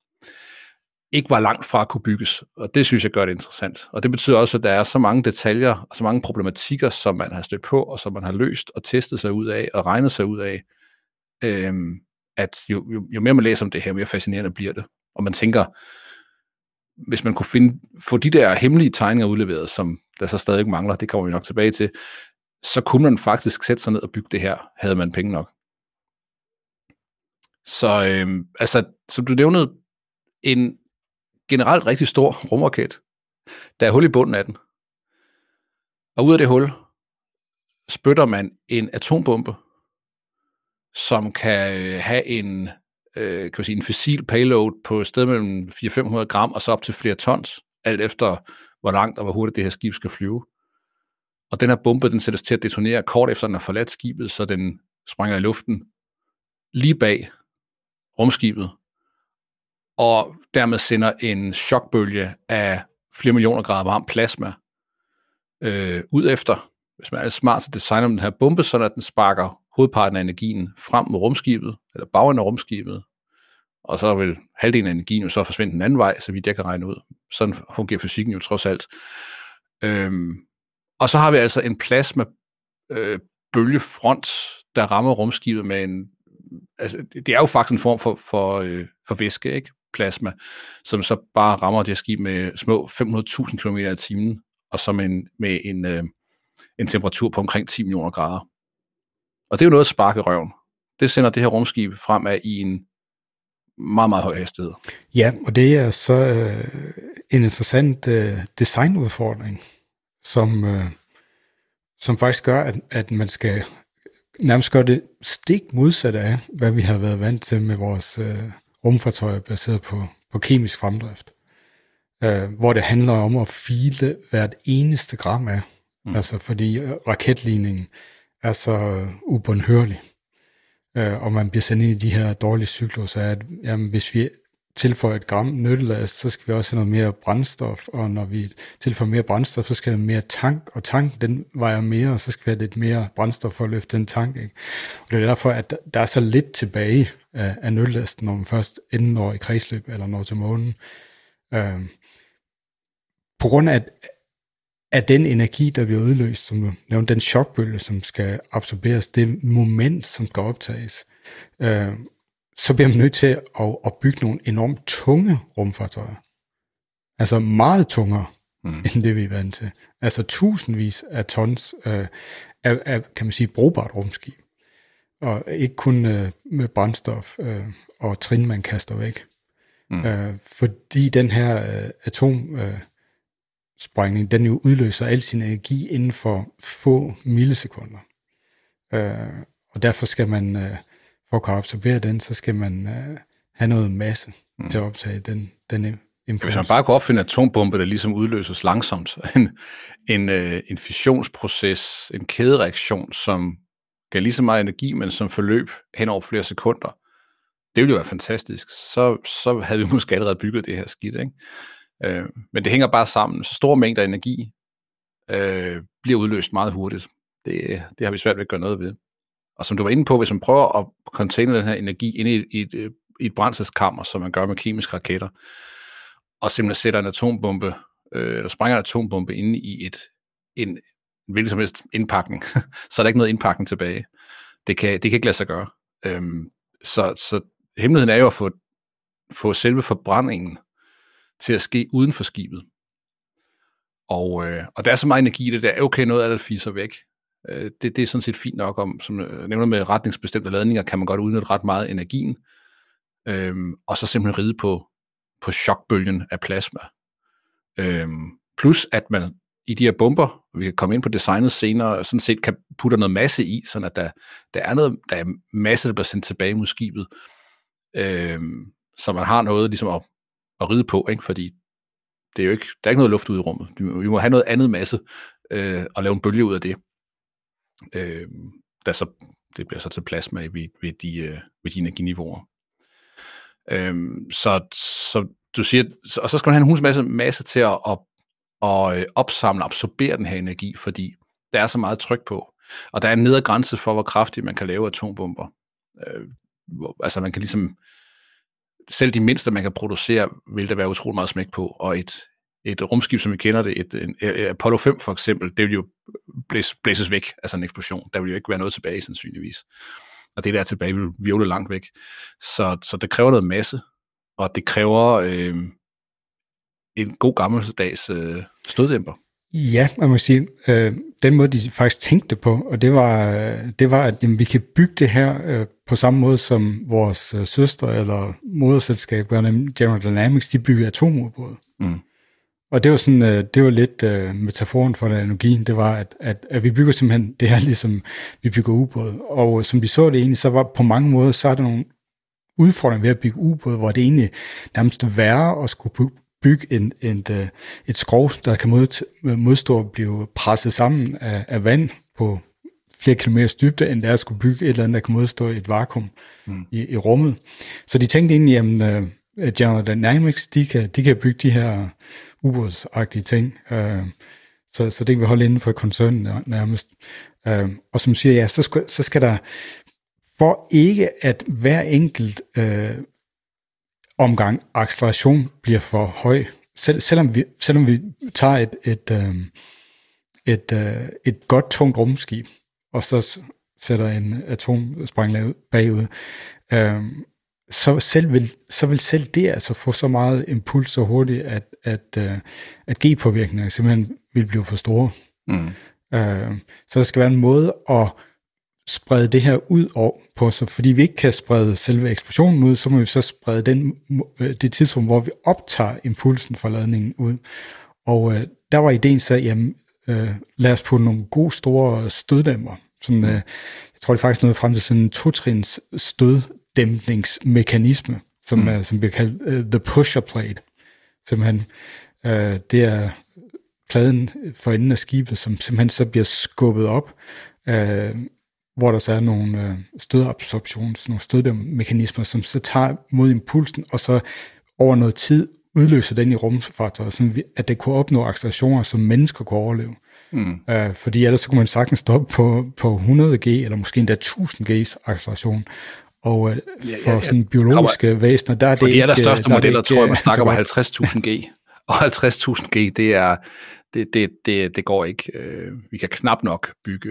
ikke var langt fra at kunne bygges, og det synes jeg gør det interessant. Og det betyder også, at der er så mange detaljer og så mange problematikker, som man har stødt på, og som man har løst og testet sig ud af og regnet sig ud af, øhm, at jo, jo, jo mere man læser om det her, mere fascinerende bliver det. Og man tænker, hvis man kunne finde, få de der hemmelige tegninger udleveret, som der så stadig mangler, det kommer vi nok tilbage til, så kunne man faktisk sætte sig ned og bygge det her, havde man penge nok. Så øhm, altså, som du nævnede, en generelt rigtig stor rumraket. Der er hul i bunden af den. Og ud af det hul spytter man en atombombe, som kan øh, have en, øh, kan man sige, en fossil payload på et sted mellem 400-500 gram og så op til flere tons, alt efter hvor langt og hvor hurtigt det her skib skal flyve. Og den her bombe, den sættes til at detonere kort efter, den har forladt skibet, så den springer i luften lige bag rumskibet, og dermed sender en chokbølge af flere millioner grader varm plasma øh, ud efter. Hvis man er smart, så designer man den her bombe, så at den sparker hovedparten af energien frem mod rumskibet, eller bagen af rumskibet, og så vil halvdelen af energien jo så forsvinde den anden vej, så vidt jeg kan regne ud. Sådan fungerer fysikken jo trods alt. Øhm, og så har vi altså en plasma øh, bølgefront, der rammer rumskibet med en altså, det er jo faktisk en form for, for, øh, for væske, ikke? plasma, som så bare rammer det her skib med små 500.000 km i timen, og så med en, med en, øh, en temperatur på omkring 10 millioner grader. Og det er jo noget at sparke røven. Det sender det her rumskib fremad i en meget, meget høj hastighed. Ja, og det er så øh, en interessant øh, designudfordring, som, øh, som faktisk gør, at, at man skal nærmest gøre det stik modsatte af, hvad vi har været vant til med vores øh, rumfartøjer baseret på, på kemisk fremdrift, øh, hvor det handler om at file hvert eneste gram af, mm. altså fordi øh, raketligningen er så ubundhørlig, øh, og man bliver sendt ind i de her dårlige cykler, så at jamen, hvis vi tilføjer et gram nyttelast, så skal vi også have noget mere brændstof, og når vi tilføjer mere brændstof, så skal vi have mere tank, og tank, den vejer mere, og så skal vi have lidt mere brændstof for at løfte den tank. Ikke? Og det er derfor, at der er så lidt tilbage af, af nyttelasten, når man først enden når i kredsløb, eller når til månen. Øh, på grund af, af den energi, der bliver udløst, som nævnte, den chokbølge, som skal absorberes, det moment, som skal optages, øh, så bliver man nødt til at, at bygge nogle enormt tunge rumfartøjer. Altså meget tungere, mm. end det vi er vant til. Altså tusindvis af tons øh, af, af, kan man sige, brugbart rumskib. Og ikke kun øh, med brændstof øh, og trin, man kaster væk. Mm. Øh, fordi den her øh, atomsprængning, øh, den jo udløser al sin energi inden for få millisekunder. Øh, og derfor skal man... Øh, for at kunne absorbere den, så skal man øh, have noget masse mm. til at optage den, den impuls. Hvis man bare kunne opfinde en atombombe, der ligesom udløses langsomt, en, en, øh, en fissionsproces, en kædereaktion, som gav lige så meget energi, men som forløb hen over flere sekunder, det ville jo være fantastisk. Så, så havde vi måske allerede bygget det her skidt. Ikke? Øh, men det hænger bare sammen. Så store mængder energi øh, bliver udløst meget hurtigt. Det, det har vi svært ved at gøre noget ved. Og som du var inde på, hvis man prøver at containe den her energi ind i, i, et, i et brændselskammer, som man gør med kemiske raketter, og simpelthen sætter en atombombe, øh, eller sprænger en atombombe inde i et, en, en hvilken som helst indpakning, så er der ikke noget indpakning tilbage. Det kan, det kan ikke lade sig gøre. Øhm, så, så hemmeligheden er jo at få, få selve forbrændingen til at ske uden for skibet. Og, øh, og der er så meget energi i det, der er okay, noget af det fiser væk. Øh, det, det er sådan set fint nok, om, som øh, jeg nævner med retningsbestemte ladninger, kan man godt udnytte ret meget energien, øh, og så simpelthen ride på, på chokbølgen af plasma. Øh, plus at man i de her bomber, vi kan komme ind på designet senere, sådan set kan putte noget masse i, sådan at der, der er noget, der er masse, der bliver sendt tilbage mod skibet, øh, så man har noget ligesom at, at ride på, ikke? fordi det er jo ikke, der er ikke noget luft ude i rummet. Vi må have noget andet masse øh, og lave en bølge ud af det. Øh, der så, det bliver så til plasma ved, ved, de, øh, ved de energiniveauer. Øh, så, så du siger, og så skal man have en hulens masse, masse til at, at, at øh, opsamle absorbere den her energi, fordi der er så meget tryk på. Og der er en nedre grænse for, hvor kraftigt man kan lave atombomber. Øh, hvor, altså man kan ligesom, selv de mindste, man kan producere, vil der være utrolig meget smæk på, og et, et rumskib, som vi kender det, et, en, Apollo 5 for eksempel, det vil jo blæs, blæses væk, altså en eksplosion. Der vil jo ikke være noget tilbage, sandsynligvis. Og det der tilbage vil virvle langt væk. Så, så det kræver noget masse, og det kræver øh, en god gammeldags øh, støddæmper. Ja, man må sige, øh, den måde, de faktisk tænkte på, og det var, det var at jamen, vi kan bygge det her øh, på samme måde, som vores øh, søstre eller moderselskab, General Dynamics, de bygger atomubåde. Mm. Og det var sådan, øh, det var lidt uh, metaforen for den analogien, det var, at, at, at vi bygger simpelthen det her, ligesom vi bygger ubåde. Og som vi så det egentlig, så var på mange måder, så er der nogle udfordringer ved at bygge ubåde, hvor det egentlig nærmest værre at skulle bygge en, en, øh, et skrov, der kan mod, modstå at blive presset sammen af, af vand på flere kilometer dybde, end er at skulle bygge et eller andet, der kan modstå et vakuum mm. i, i rummet. Så de tænkte egentlig, at uh, General Dynamics, de kan, de kan bygge de her ubådsagtige ting. Uh, så, så det kan vi holde inden for koncernen nærmest. Uh, og som siger, ja, så skal, så skal der, for ikke at hver enkelt uh, omgang acceleration bliver for høj, Sel, selvom, vi, selvom vi tager et, et, uh, et, uh, et godt tungt rumskib, og så sætter en atomsprænglager bagud, uh, så, selv vil, så vil selv det altså få så meget impuls så hurtigt, at, at, uh, at G-påvirkninger simpelthen vil blive for store. Mm. Uh, så der skal være en måde at sprede det her ud på, så fordi vi ikke kan sprede selve eksplosionen ud, så må vi så sprede den, det tidspunkt, hvor vi optager impulsen fra ladningen ud. Og uh, der var ideen så, jamen, uh, lad os putte nogle gode store støddæmmer. Sådan, uh, jeg tror, det faktisk noget frem til sådan en totrins stød dæmpningsmekanisme, som, mm. er, som bliver kaldt uh, the pusher plate. Simpelthen, uh, det er pladen for enden af skibet, som simpelthen så bliver skubbet op, uh, hvor der så er nogle uh, stødabsorptions, nogle stødmekanismer, som så tager mod impulsen, og så over noget tid udløser den i rumfartøjet, så at det kunne opnå accelerationer, som mennesker kunne overleve. Mm. Uh, fordi ellers så kunne man sagtens stoppe på, på 100 G, eller måske endda 1000 G's acceleration. Og uh, for ja, ja, sådan biologiske kommer, væsener, der er det ikke... For de allerstørste der modeller, ikke, tror jeg, man snakker om 50.000 G. Og 50.000 G, det er... Det, det, det, det går ikke. Uh, vi kan knap nok bygge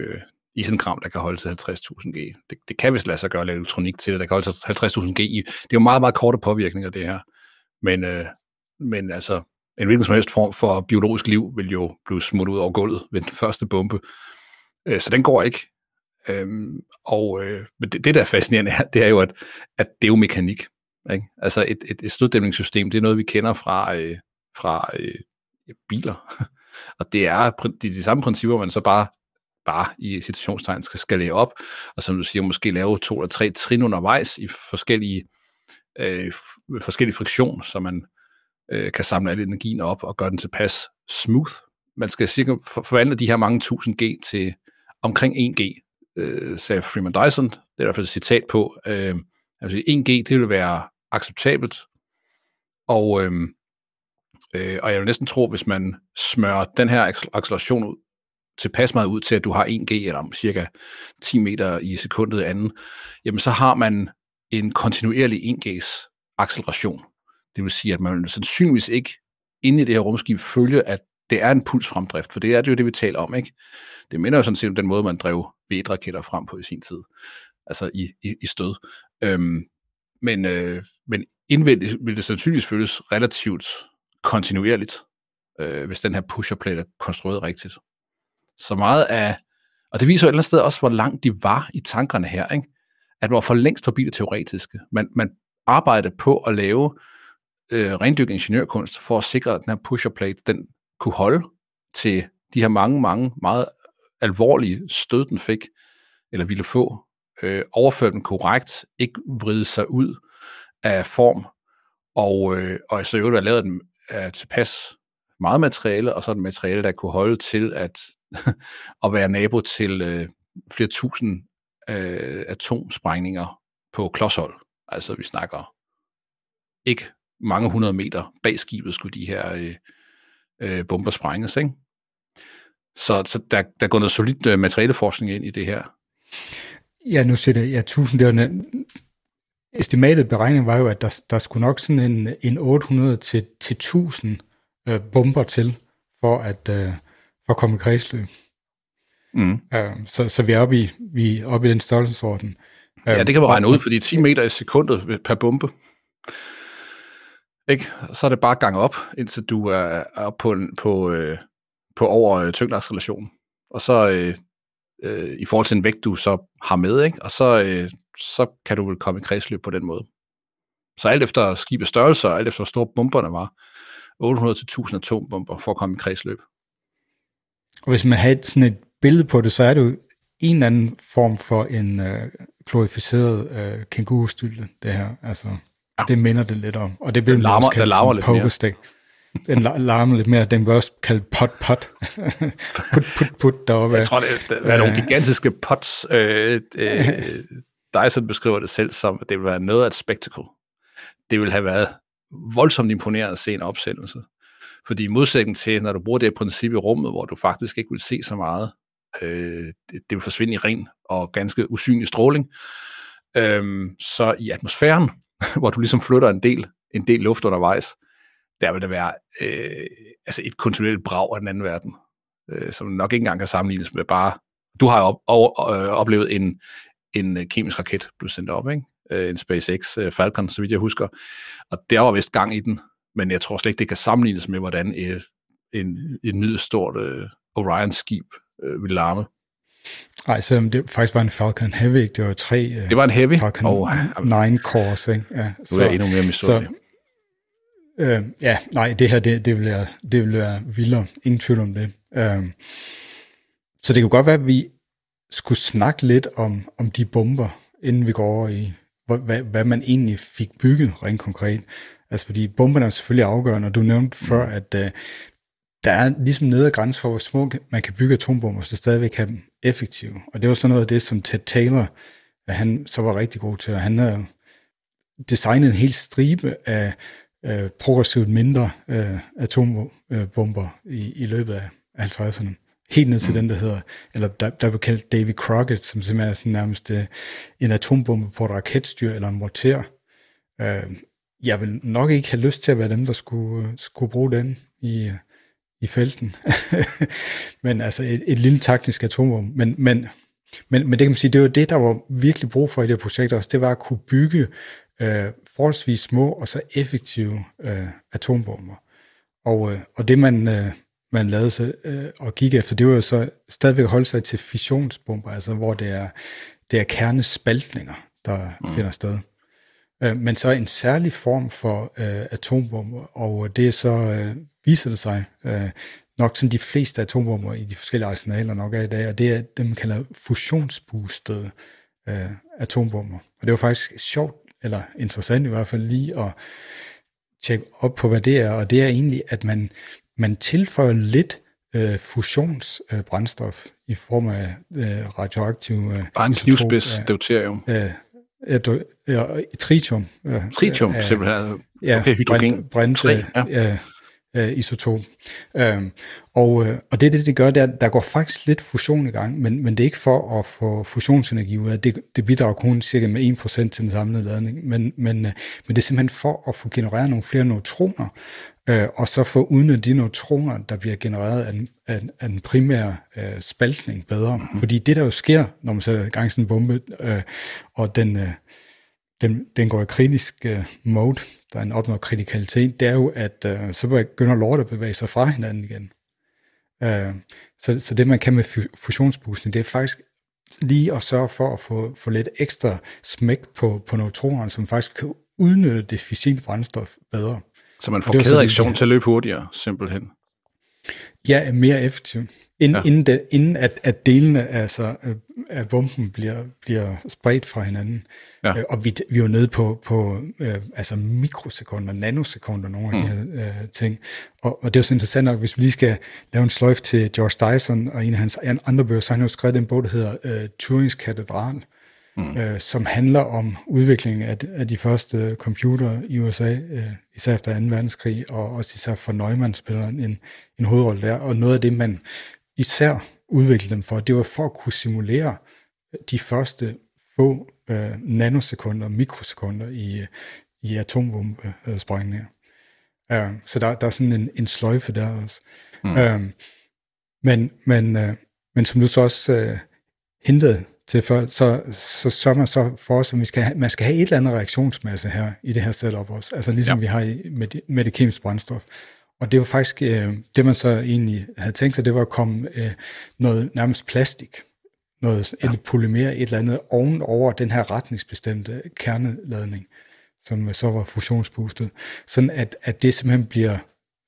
isenkram, der kan holde til 50.000 G. Det, det kan vist lade sig gøre elektronik til det, der kan holde til 50.000 G. I, det er jo meget, meget korte påvirkninger, det her. Men, øh, men altså, en hvilken som helst form for biologisk liv vil jo blive smuttet ud over gulvet ved den første bombe. Øh, så den går ikke. Øhm, og øh, men det, det, der er fascinerende er, det er jo, at, at det er jo mekanik. Ikke? Altså et, et, et støddæmningssystem, det er noget, vi kender fra, øh, fra øh, biler. og det er de, de samme principper, man så bare bare i situationstegn skal skalere op, og som du siger, måske lave to eller tre trin undervejs i forskellige, øh, forskellige friktion, så man øh, kan samle al energien op og gøre den tilpas smooth. Man skal cirka forvandle de her mange tusind G til omkring 1 G, øh, sagde Freeman Dyson, det er i hvert fald et citat på, øh, altså 1G, det vil være acceptabelt, og, øh, øh, og jeg vil næsten tro, hvis man smører den her acceleration ud, tilpas meget ud til, at du har 1G, eller cirka 10 meter i sekundet anden, jamen så har man en kontinuerlig 1G's acceleration. Det vil sige, at man sandsynligvis ikke inde i det her rumskib følge, at det er en pulsfremdrift, for det er det jo det, vi taler om, ikke? Det minder jo sådan set om den måde, man drev V-raketter frem på i sin tid, altså i, i, i stød. Øhm, men, øh, men indvendigt vil det sandsynligvis føles relativt kontinuerligt. øh, hvis den her pusherplate er konstrueret rigtigt. Så meget af, og det viser jo et eller andet sted også, hvor langt de var i tankerne her, ikke? at man var for længst forbi det teoretiske. Man, man arbejdede på at lave øh, rendyrket ingeniørkunst for at sikre, at den her pusherplate, den kunne holde til de her mange, mange meget alvorlige stød, den fik, eller ville få, øh, overføre den korrekt, ikke vride sig ud af form, og, øh, og så i øvrigt være lavet den af tilpas meget materiale, og så et materiale, der kunne holde til at, at være nabo til øh, flere tusind øh, atomsprængninger på klodshold. Altså vi snakker ikke mange hundrede meter bag skibet skulle de her øh, øh, bomber sprænges, ikke? Så, så der, der går noget solidt øh, materialeforskning ind i det her. Ja, nu siger det, ja, tusind, det var en, estimatet beregning var jo, at der, der skulle nok sådan en, en 800 til, til 1000 øh, bomber til, for at, øh, at komme i kredsløb. Mm. Øh, så, så vi er oppe i, vi er oppe i den størrelsesorden. Ja, det kan man regne ud, fordi 10 meter i sekundet per bombe. Ikke? Så er det bare gang op, indtil du er oppe på, på, øh, på over øh. Og så øh, øh, i forhold til en vægt, du så har med, ikke? og så, øh, så kan du vel komme i kredsløb på den måde. Så alt efter skibets størrelse, og alt efter hvor store bomberne var, 800-1000 atombomber for at komme i kredsløb. Og hvis man har sådan et billede på det, så er det jo en eller anden form for en øh, klorificeret øh, kængurustylde, det her. Altså, ja. det minder det lidt om. Og det bliver larmer, også kaldt larmer lidt pokerstick. Den larmer lidt mere. Den bliver også kaldt pot-pot. put, put, put deroppe. Jeg tror, det, det er nogle gigantiske pots. Øh, øh, Dyson beskriver det selv som, at det vil være noget af et spectacle. Det vil have været voldsomt imponerende at se en opsendelse. Fordi i modsætning til, når du bruger det princip i rummet, hvor du faktisk ikke vil se så meget, øh, det, det vil forsvinde i ren og ganske usynlig stråling, øh, så i atmosfæren, hvor du ligesom flytter en del, en del luft undervejs, der vil det være øh, altså et kontinuerligt brag af den anden verden, øh, som nok ikke engang kan sammenlignes med bare... Du har jo op, op, øh, oplevet en, en øh, kemisk raket blive sendt op, ikke? Øh, en SpaceX øh, Falcon, så vidt jeg husker. Og der var vist gang i den, men jeg tror slet ikke, det kan sammenlignes med, hvordan et, en, et nyt stort øh, Orion-skib øh, vil larme. Nej, selvom det faktisk var en Falcon Heavy, det var tre øh, det var en Heavy? Falcon oh, 9 cores. Ikke? Ja, nu er jeg endnu mere misundelig. Øh, ja, nej, det her, det, det, vil være, det vil være vildere. Ingen tvivl om det. Øh, så det kunne godt være, at vi skulle snakke lidt om, om de bomber, inden vi går over i, hvad, hvad man egentlig fik bygget rent konkret. Altså fordi bomberne er selvfølgelig afgørende, og du nævnte før, mm. at uh, der er ligesom nedre grænse for, hvor små man kan bygge atombomber, så stadigvæk have dem effektive. Og det var sådan noget af det, som Ted Taylor, han så var rigtig god til, og han har designet en hel stribe af uh, progressivt mindre uh, atombomber i, i løbet af 50'erne helt ned til mm. den, der hedder, eller der, der blev kaldt Davy Crockett, som simpelthen er sådan nærmest uh, en atombombe på et raketstyr eller en morter. Uh, jeg vil nok ikke have lyst til at være dem, der skulle, uh, skulle bruge den i, i felten. men altså et, et lille taktisk atombombe. Men, men, men, men det kan man sige, det var det, der var virkelig brug for i det her projekt også, det var at kunne bygge uh, forholdsvis små og så effektive uh, atombomber. Og, uh, og det man, uh, man lavede sig øh, og gik efter, det var jo så stadigvæk at holde sig til fissionsbomber, altså hvor det er, det er kernespaltninger, der mm. finder sted. Øh, men så en særlig form for øh, atombomber, og det er så, øh, viser det sig, øh, nok sådan de fleste atombomber i de forskellige arsenaler nok er i dag, og det er det, man kalder fusionsboostede øh, atombomber. Og det var faktisk sjovt, eller interessant i hvert fald lige at tjekke op på, hvad det er, og det er egentlig, at man man tilføjer lidt øh, fusionsbrændstof øh, i form af øh, radioaktiv... Øh, Bare en knivspids deuterium. Øh, øh, ja, tritium. Øh, tritium, øh, simpelthen. Ja, okay, hydrogen. Brint, ja. Øh, øh, isotop. Øh, og, øh, og det, det, det gør, det er, der går faktisk lidt fusion i gang, men, men det er ikke for at få fusionsenergi ud af det. Det bidrager kun cirka med 1% til den samlede ladning, men, men, øh, men det er simpelthen for at få genereret nogle flere neutroner, øh, og så få udnyttet de neutroner, der bliver genereret af, af, af den primære øh, spaltning bedre. Mm-hmm. Fordi det, der jo sker, når man sætter i gang sådan en bombe, øh, og den, øh, den, den går i kritisk uh, mode, der er en opnået kritikalitet, det er jo, at uh, så begynder lort at bevæge sig fra hinanden igen. Uh, så, så det, man kan med fusionsboosting, det er faktisk lige at sørge for at få, få lidt ekstra smæk på, på neutronerne, som faktisk kan udnytte det fissilt brændstof bedre. Så man får kædereaktion til at løbe hurtigere, simpelthen? Ja, mere effektivt. Ind, ja. Inden, det, inden at, at delene altså, øh, af bomben bliver, bliver spredt fra hinanden. Ja. Øh, og vi, vi er jo nede på, på øh, altså mikrosekunder, nanosekunder, nogle af mm. de her øh, ting. Og, og det er jo så interessant nok, hvis vi lige skal lave en sløjf til George Dyson og en af hans andre bøger, så har han jo skrevet en bog, der hedder øh, Turings Katedral, mm. Øh, som handler om udviklingen af, af de første computer i USA, øh, især efter 2. verdenskrig, og også især for Neumann spiller en, en hovedrolle der. Og noget af det, man især udviklede dem for, det var for at kunne simulere de første få øh, nanosekunder, mikrosekunder i, i atombombesprængninger. Uh, så der, der er sådan en, en sløjfe der også. Mm. Uh, men, men, uh, men som du så også uh, hintede til før, så, så sørger man så for os, at vi skal have, man skal have et eller andet reaktionsmasse her i det her setup også. Altså ligesom ja. vi har i, med, med det kemiske brændstof. Og det var faktisk, øh, det man så egentlig havde tænkt sig, det var at komme øh, noget nærmest plastik, noget ja. et polymer, et eller andet ovenover den her retningsbestemte kerneladning, som så var fusionsboostet, sådan at, at det simpelthen bliver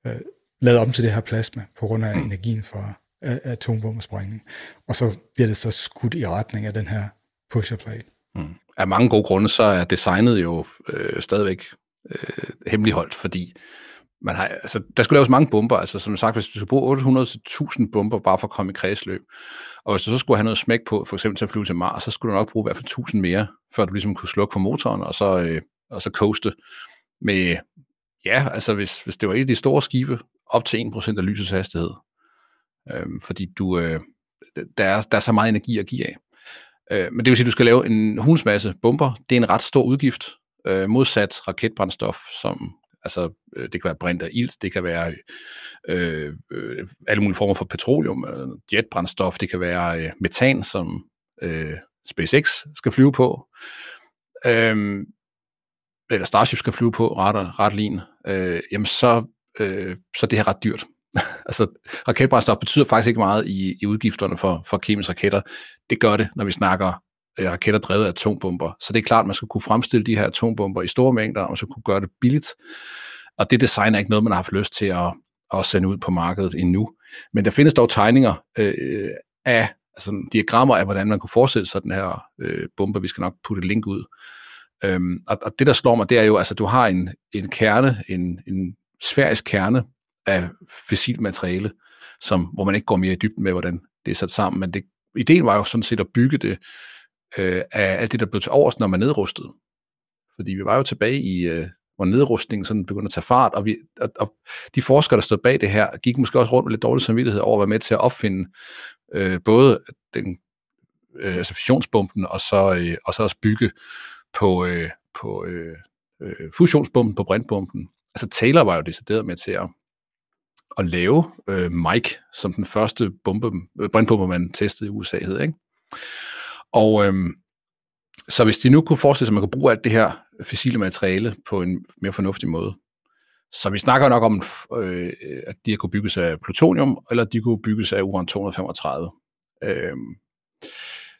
øh, lavet om til det her plasma, på grund af mm. energien fra atombombesprængning. Og så bliver det så skudt i retning af den her pusher plate. Mm. Af mange gode grunde, så er designet jo øh, stadigvæk øh, hemmeligholdt, fordi man har, altså, der skulle laves mange bomber, altså som sagt, hvis du skulle bruge 800-1000 bomber bare for at komme i kredsløb, og hvis du så skulle have noget smæk på, for eksempel til at flyve til Mars, så skulle du nok bruge i hvert fald 1000 mere, før du ligesom kunne slukke for motoren, og så, øh, og så coaste med, ja, altså hvis, hvis det var et af de store skibe, op til 1% af lysets hastighed, øh, fordi du, øh, der, er, der er så meget energi at give af. Øh, men det vil sige, at du skal lave en hulsmasse bomber, det er en ret stor udgift, øh, modsat raketbrændstof, som Altså, øh, det kan være brint af ilt, det kan være øh, øh, alle mulige former for petroleum, øh, jetbrændstof, det kan være øh, metan, som øh, SpaceX skal flyve på, øh, eller Starship skal flyve på, ret, ret lin, øh, jamen så, øh, så det her ret dyrt. altså, raketbrændstof betyder faktisk ikke meget i, i udgifterne for, for kemiske raketter. Det gør det, når vi snakker øh, raketter drevet af atombomber. Så det er klart, at man skal kunne fremstille de her atombomber i store mængder, og så kunne gøre det billigt. Og det design er ikke noget, man har haft lyst til at, at sende ud på markedet endnu. Men der findes dog tegninger øh, af, altså diagrammer af, hvordan man kunne forestille sig den her øh, bombe. Vi skal nok putte et link ud. Øhm, og, og det, der slår mig, det er jo, altså du har en, en kerne, en, en sfærisk kerne af fossilt materiale, som, hvor man ikke går mere i dybden med, hvordan det er sat sammen, men det, ideen var jo sådan set at bygge det øh, af alt det, der blev til overs, når man nedrustede. Fordi vi var jo tilbage i, øh, hvor nedrustningen sådan begyndte at tage fart, og, vi, og, og de forskere, der stod bag det her, gik måske også rundt med lidt dårlig samvittighed over at være med til at opfinde øh, både den øh, altså fissionsbomben, og så, øh, og så også bygge på, øh, på øh, øh, fusionsbomben, på brintbomben. Altså Taylor var jo decideret med til at, at lave øh, Mike som den første bombe, øh, man testede i USA hed, ikke? Og øh, så hvis de nu kunne forestille sig, at man kunne bruge alt det her fossile materiale på en mere fornuftig måde, så vi snakker nok om, øh, at de kunne bygges af plutonium, eller de kunne bygges af uran-235. Øh,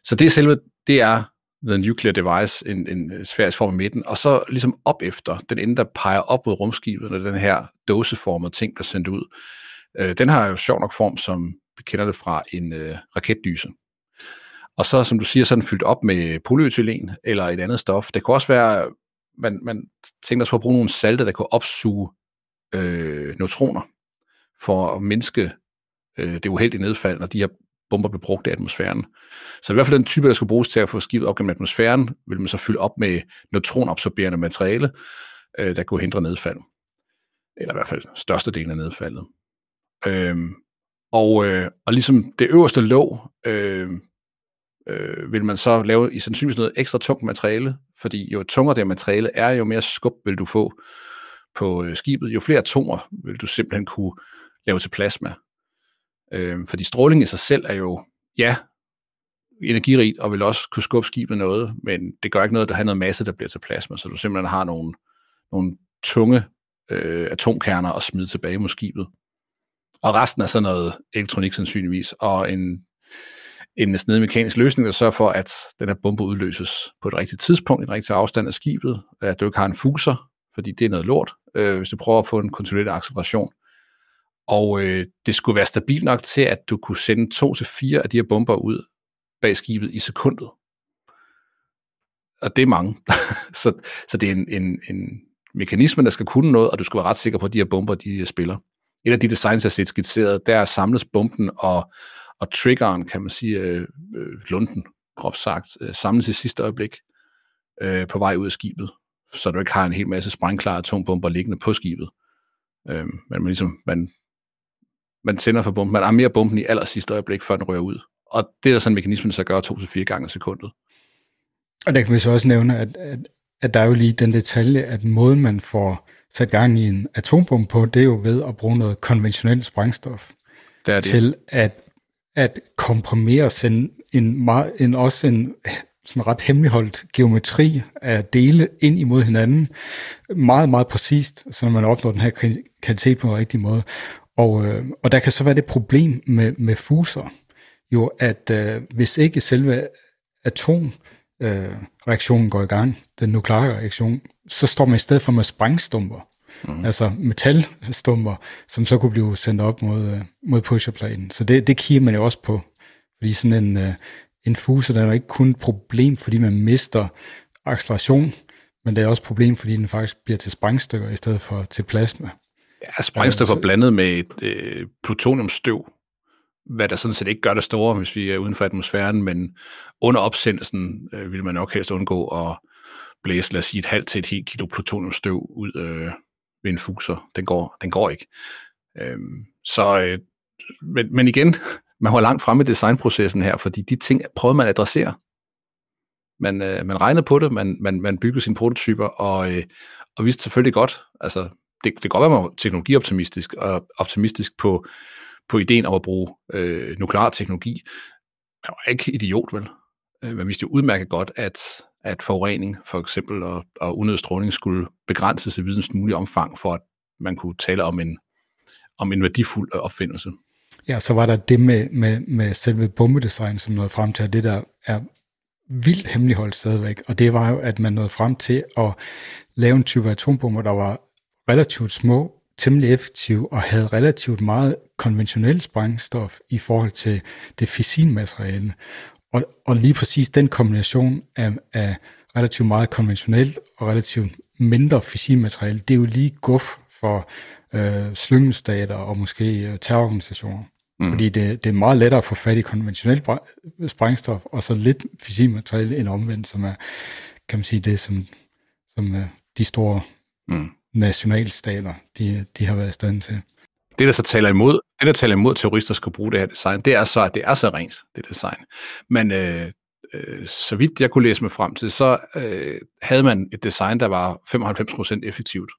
så det er selve, det er the nuclear device, en, en øh, sfærisk form i midten, og så ligesom op efter, den ende, der peger op mod rumskibet, når den her dåseformede ting bliver sendt ud, øh, den har jo sjov nok form, som vi kender det fra en øh, raketdyse. Og så, som du siger, så er den fyldt op med polyethylen eller et andet stof. Det kunne også være, man, man tænker sig på at bruge nogle salte, der kunne opsuge øh, neutroner for at mindske øh, det uheldige nedfald, når de her bomber blev brugt i atmosfæren. Så i hvert fald den type, der skal bruges til at få skibet op gennem atmosfæren, vil man så fylde op med neutronabsorberende materiale, øh, der kunne hindre nedfald. Eller i hvert fald størstedelen af nedfaldet. Øh, og, øh, og ligesom det øverste låg, øh, øh, vil man så lave i sandsynligvis noget ekstra tungt materiale, fordi jo tungere det materiale er, jo mere skub vil du få på øh, skibet, jo flere atomer vil du simpelthen kunne lave til plasma. Øh, fordi stråling i sig selv er jo, ja, energirigt og vil også kunne skubbe skibet noget, men det gør ikke noget, at der har noget masse, der bliver til plasma, så du simpelthen har nogle, nogle tunge øh, atomkerner at smide tilbage mod skibet. Og resten er sådan noget elektronik sandsynligvis, og en, en snedig mekanisk løsning, der sørger for, at den her bombe udløses på et rigtigt tidspunkt, i en rigtig afstand af skibet, at du ikke har en fuser, fordi det er noget lort, øh, hvis du prøver at få en kontrolleret acceleration. Og øh, det skulle være stabilt nok til, at du kunne sende to til fire af de her bomber ud bag skibet i sekundet. Og det er mange. så, så det er en, en, en mekanisme, der skal kunne noget, og du skal være ret sikker på, at de her bomber, de øh, spiller. Et af de designs, jeg har set skitseret, der samles bomben og, og triggeren, kan man sige, øh, øh, lunden, groft sagt, øh, samles i sidste øjeblik øh, på vej ud af skibet, så du ikke har en hel masse sprængklare atombomber liggende på skibet. Øh, men man, ligesom, man, man tænder for bomben, man armerer bomben i aller sidste øjeblik, før den rører ud. Og det er sådan en mekanisme, der så gør to til fire gange i sekundet. Og der kan vi så også nævne, at, at, at der er jo lige den detalje, at måden man får sat gang i en atombombe på, det er jo ved at bruge noget konventionelt sprængstof det er det. til at, at komprimere en, en, en, også en sådan ret hemmeligholdt geometri af dele ind imod hinanden, meget, meget præcist, så man opnår den her kvalitet på en rigtig måde. Og, øh, og der kan så være det problem med, med fuser, jo at øh, hvis ikke selve atomreaktionen øh, går i gang, den nukleare reaktion, så står man i stedet for med sprængstumper, mm. altså metalstumper, som så kunne blive sendt op mod, øh, mod pusherpladen. Så det, det kigger man jo også på, fordi sådan en, øh, en fuser, der er ikke kun et problem, fordi man mister acceleration, men det er også et problem, fordi den faktisk bliver til sprængstykker i stedet for til plasma. Ja, sprængstoffer ja, blandet med et øh, plutoniumstøv, hvad der sådan set ikke gør det store, hvis vi er uden for atmosfæren, men under opsendelsen øh, vil man nok helst undgå at blæse, lad os sige, et halvt til et helt kilo plutoniumstøv ud øh, ved en fuser. Den går, den går ikke. Øhm, så, øh, men, men igen, man var langt fremme i designprocessen her, fordi de ting prøvede man at adressere. Man, øh, man regnede på det, man, man, man byggede sine prototyper, og, øh, og vidste selvfølgelig godt, altså det, det kan godt være, man er teknologioptimistisk, og optimistisk på, på ideen om at bruge øh, nuklear teknologi. Man var ikke idiot, vel? Øh, man vidste jo udmærket godt, at, at forurening for eksempel og, og unødig stråling skulle begrænses i videns mulig omfang, for at man kunne tale om en, om en værdifuld øh, opfindelse. Ja, så var der det med, med, med selve bombedesign, som nåede frem til, at det der er vildt hemmeligholdt stadigvæk, og det var jo, at man nåede frem til at lave en type atombomber, der var relativt små, temmelig effektive og havde relativt meget konventionelt sprængstof i forhold til det fissilmateriale. Og, og lige præcis den kombination af, af relativt meget konventionelt og relativt mindre fissilmateriale, det er jo lige guf for øh, slyngelstater og måske øh, terrororganisationer. Mm. Fordi det, det er meget lettere at få fat i konventionelt sprængstof, og så lidt fissilmateriale end omvendt, som er, kan man sige, det, som, som øh, de store mm nationalstater, de, de har været i stand til. Det, der så taler imod, det, der taler imod terrorister skal bruge det her design, det er så, at det er så rent, det design. Men øh, øh, så vidt jeg kunne læse mig frem til, så øh, havde man et design, der var 95% effektivt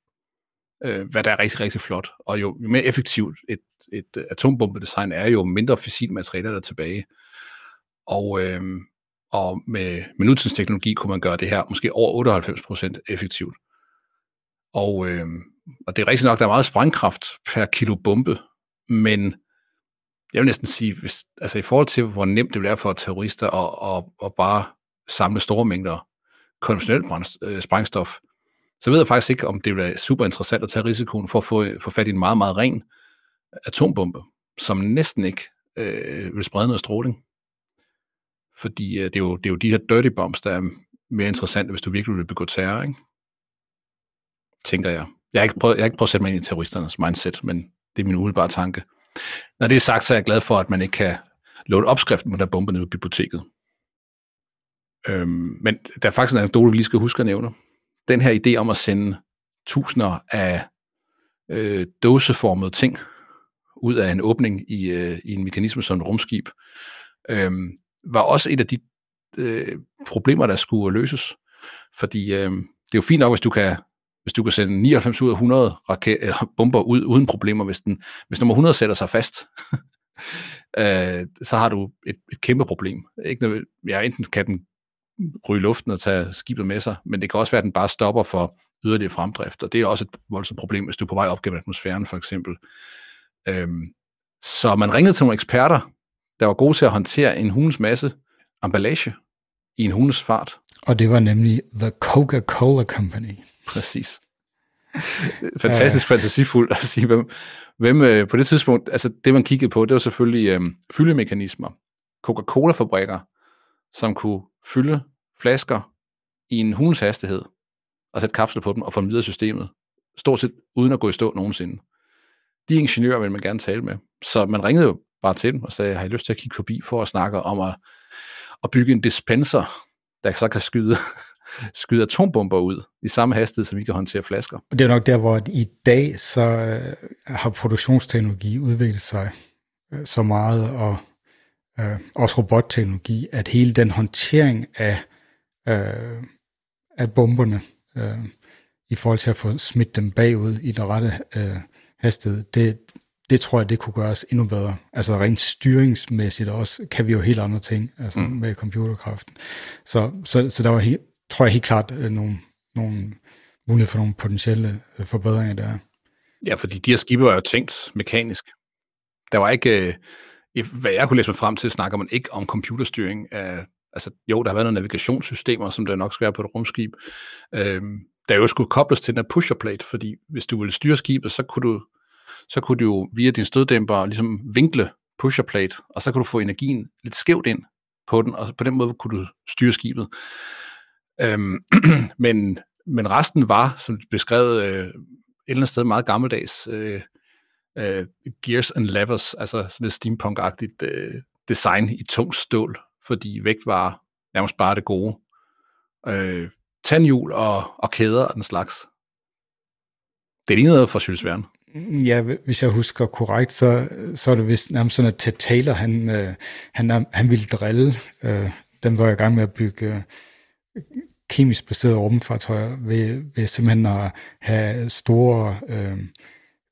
øh, hvad der er rigtig, rigtig flot. Og jo, jo mere effektivt et, et atombombedesign er, jo mindre materialer der er tilbage. Og, øh, og med, med nutidens teknologi kunne man gøre det her måske over 98% effektivt. Og, øh, og det er rigtigt nok, der er meget sprængkraft per kilo bombe, men jeg vil næsten sige, hvis, altså i forhold til, hvor nemt det bliver for terrorister at, at, at bare samle store mængder konventionelt øh, sprængstof, så ved jeg faktisk ikke, om det er super interessant at tage risikoen for at få, få fat i en meget, meget ren atombombe, som næsten ikke øh, vil sprede noget stråling. Fordi øh, det, er jo, det er jo de her dirty bombs, der er mere interessante, hvis du virkelig vil begå terror, ikke? Tænker jeg. Jeg har, ikke prøvet, jeg har ikke prøvet at sætte mig ind i terroristernes mindset, men det er min umiddelbare tanke. Når det er sagt, så er jeg glad for, at man ikke kan låne opskriften på der bombe nede i biblioteket. Øhm, men der er faktisk en anekdote, vi lige skal huske at nævne den her idé om at sende tusinder af øh, dåseformede ting ud af en åbning i, øh, i en mekanisme som et rumskib, øh, var også et af de øh, problemer, der skulle løses. Fordi øh, det er jo fint nok, hvis du kan hvis du kan sende 99 ud af 100 raket, eller bomber ud uden problemer, hvis, den, hvis nummer 100 sætter sig fast, øh, så har du et, et kæmpe problem. Ikke, ja, enten kan den ryge i luften og tage skibet med sig, men det kan også være, at den bare stopper for yderligere fremdrift, og det er også et voldsomt problem, hvis du er på vej op gennem atmosfæren, for eksempel. Øhm, så man ringede til nogle eksperter, der var gode til at håndtere en hundes masse emballage i en hundes fart. Og det var nemlig The Coca-Cola Company. Præcis. Fantastisk fantasifuldt at sige, hvem, hvem øh, på det tidspunkt, altså det man kiggede på, det var selvfølgelig øh, fyldemekanismer. Coca-Cola-fabrikker, som kunne fylde flasker i en hunds hastighed, og sætte kapsler på dem og få dem videre systemet, stort set uden at gå i stå nogensinde. De ingeniører ville man gerne tale med. Så man ringede jo bare til dem og sagde, har I lyst til at kigge forbi for at snakke om at, at bygge en dispenser, der så kan skyde, skyde atombomber ud i samme hastighed, som vi kan håndtere flasker. Det er nok der, hvor i dag så øh, har produktionsteknologi udviklet sig øh, så meget, og øh, også robotteknologi, at hele den håndtering af, øh, af bomberne, øh, i forhold til at få smidt dem bagud i den rette øh, hastighed, det, det tror jeg, det kunne gøres endnu bedre. Altså rent styringsmæssigt også kan vi jo helt andre ting altså mm. med computerkraften. Så, så, så der var helt, tror jeg helt klart øh, nogle, nogle muligheder for nogle potentielle øh, forbedringer der. Ja, fordi de her skibe var jo tænkt mekanisk. Der var ikke, øh, hvad jeg kunne læse mig frem til, snakker man ikke om computerstyring af, altså jo, der har været nogle navigationssystemer, som der nok skal være på et rumskib, øhm, der jo skulle kobles til den her pusher plate, fordi hvis du ville styre skibet, så kunne du så kunne du jo via din støddæmper ligesom vinkle pusher plate, og så kunne du få energien lidt skævt ind på den, og på den måde kunne du styre skibet. Øhm, men, men resten var, som beskrevet, øh, et eller andet sted meget gammeldags øh, øh, gears and levers, altså sådan et steampunk-agtigt øh, design i tung stål, fordi vægt var nærmest bare det gode. Øh, tandhjul og, og kæder og den slags. Det er lige noget for Jules Verne. Ja, hvis jeg husker korrekt, så, så er det vist nærmest sådan, at Ted Taylor, han, øh, han, han ville drille. Øh, den var i gang med at bygge øh, kemisk baserede rumfartøjer ved, ved simpelthen at have store øh,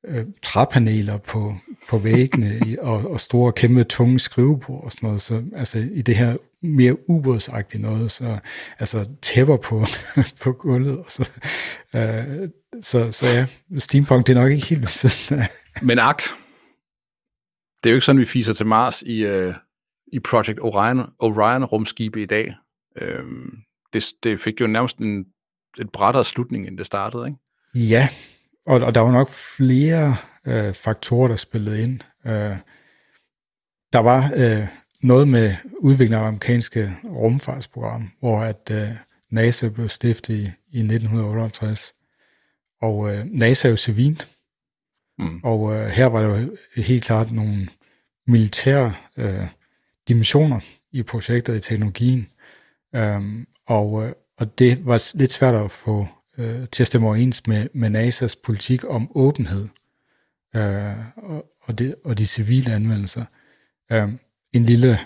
øh, træpaneler på, på væggene og, og store, kæmpe, tunge skrivebord og sådan noget. Så altså, i det her mere ubådsagtige noget, så altså tæpper på, på gulvet. Og så, øh, så, så ja, steampunk, det er nok ikke helt ved siden af. Men ak, det er jo ikke sådan, vi fiser til Mars i, uh, i Project Orion, Orion rumskibe i dag. Øhm, det, det fik jo nærmest en, et brættere slutning, end det startede, ikke? Ja, og, og der var nok flere øh, faktorer, der spillede ind. Øh, der var øh, noget med udviklingen af amerikanske rumfartsprogram, hvor at øh, NASA blev stiftet i, i 1958. Og øh, NASA er jo civilt, mm. og øh, her var der jo helt klart nogle militære øh, dimensioner i projektet i teknologien. Um, og, øh, og det var lidt svært at få øh, til at stemme overens med, med NASA's politik om åbenhed øh, og, og, det, og de civile anvendelser. Øh, en lille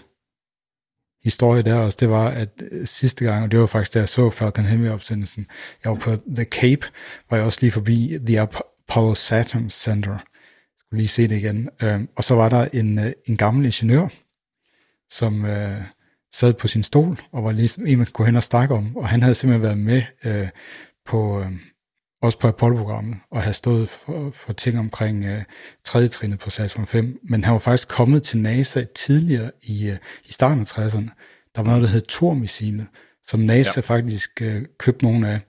historie der også, det var, at øh, sidste gang, og det var faktisk da jeg så Falcon Heavy-opsendelsen, jeg var på The Cape, var jeg også lige forbi The Apollo Saturn Center. Jeg skulle lige se det igen. Øh, og så var der en, øh, en gammel ingeniør, som øh, sad på sin stol, og var ligesom en, man kunne hen og snakke om, og han havde simpelthen været med øh, på, øh, også på Apollo-programmet, og have stået for, for ting omkring øh, tredje trinet på Saturn 5, men han var faktisk kommet til NASA tidligere i, øh, i starten af 60'erne. Der var noget, der hed Thor-missilet, som NASA ja. faktisk øh, købte nogle af,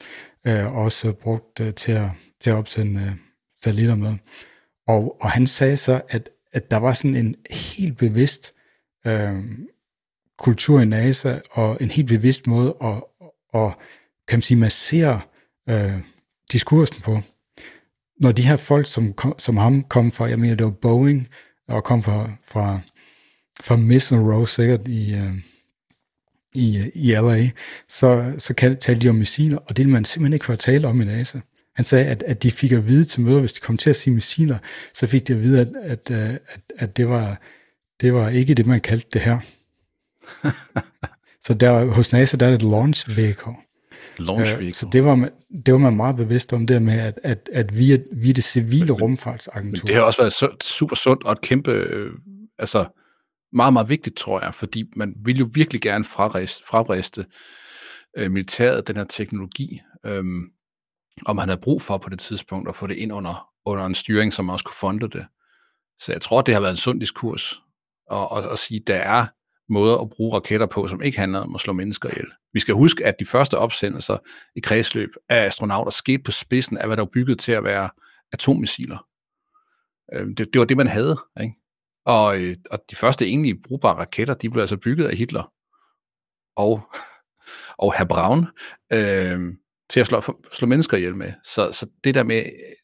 øh, og også brugt øh, til, at, til at opsende øh, satellitter med. Og, og han sagde så, at, at der var sådan en helt bevidst øh, kultur i NASA, og en helt bevidst måde at, at kan man sige, massere øh, diskursen på. Når de her folk, som, kom, som ham kom fra, jeg mener, det var Boeing, og kom fra, fra, fra Mission Row sikkert i, øh, i, i LA, så, så talte de om missiler, og det man simpelthen ikke høre tale om i NASA. Han sagde, at, at de fik at vide til møder, hvis de kom til at sige missiler, så fik de at vide, at, at, øh, at, at det, var, det var ikke det, man kaldte det her. så der, hos NASA, der er det et launch vehicle. Launch vehicle. Så det var, man, det var man meget bevidst om, det med, at, at, at vi, er, vi er det civile rumfartsagentur. Det har også været super sundt og et kæmpe øh, altså meget, meget vigtigt, tror jeg, fordi man vil jo virkelig gerne frabriste øh, militæret den her teknologi, øh, og man havde brug for på det tidspunkt at få det ind under, under en styring, som også kunne fonde det. Så jeg tror, det har været en sund diskurs at, at, at sige, at der er måder at bruge raketter på, som ikke handler om at slå mennesker ihjel. Vi skal huske, at de første opsendelser i kredsløb af astronauter skete på spidsen af, hvad der var bygget til at være atommissiler. Øhm, det, det var det, man havde. Ikke? Og, øh, og de første egentlige brugbare raketter, de blev altså bygget af Hitler og, og herr Braun øh, til at slå, slå mennesker ihjel med. Så, så det der med øh,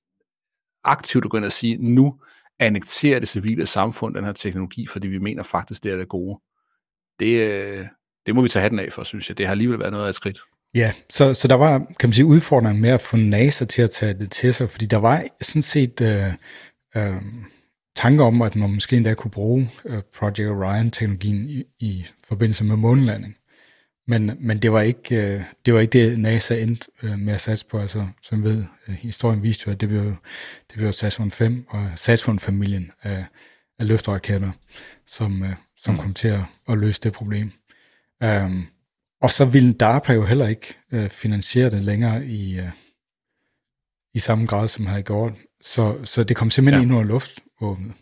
aktivt at gå ind og sige, nu annekterer det civile samfund den her teknologi, fordi vi mener faktisk, det er det gode. Det, øh, det må vi tage hatten af for, synes jeg. Det har alligevel været noget af et skridt. Ja, så, så der var, kan man sige, udfordringen med at få NASA til at tage det til sig, fordi der var sådan set øh, øh, tanker om, at man måske endda kunne bruge øh, Project Orion-teknologien i, i forbindelse med månelanding. Men, men det, var ikke, øh, det var ikke det, NASA endte øh, med at satse på. Altså, som ved, øh, historien viste jo, at det blev, det blev Saturn 5 og Saturn-familien af, øh, af løfteraketter, som, øh, som mm. kom til at, at løse det problem. Um, og så ville DARPA jo heller ikke øh, finansiere det længere i, øh, i samme grad, som havde gjort. Så, så det kom simpelthen ja. ind under luftvåbnet.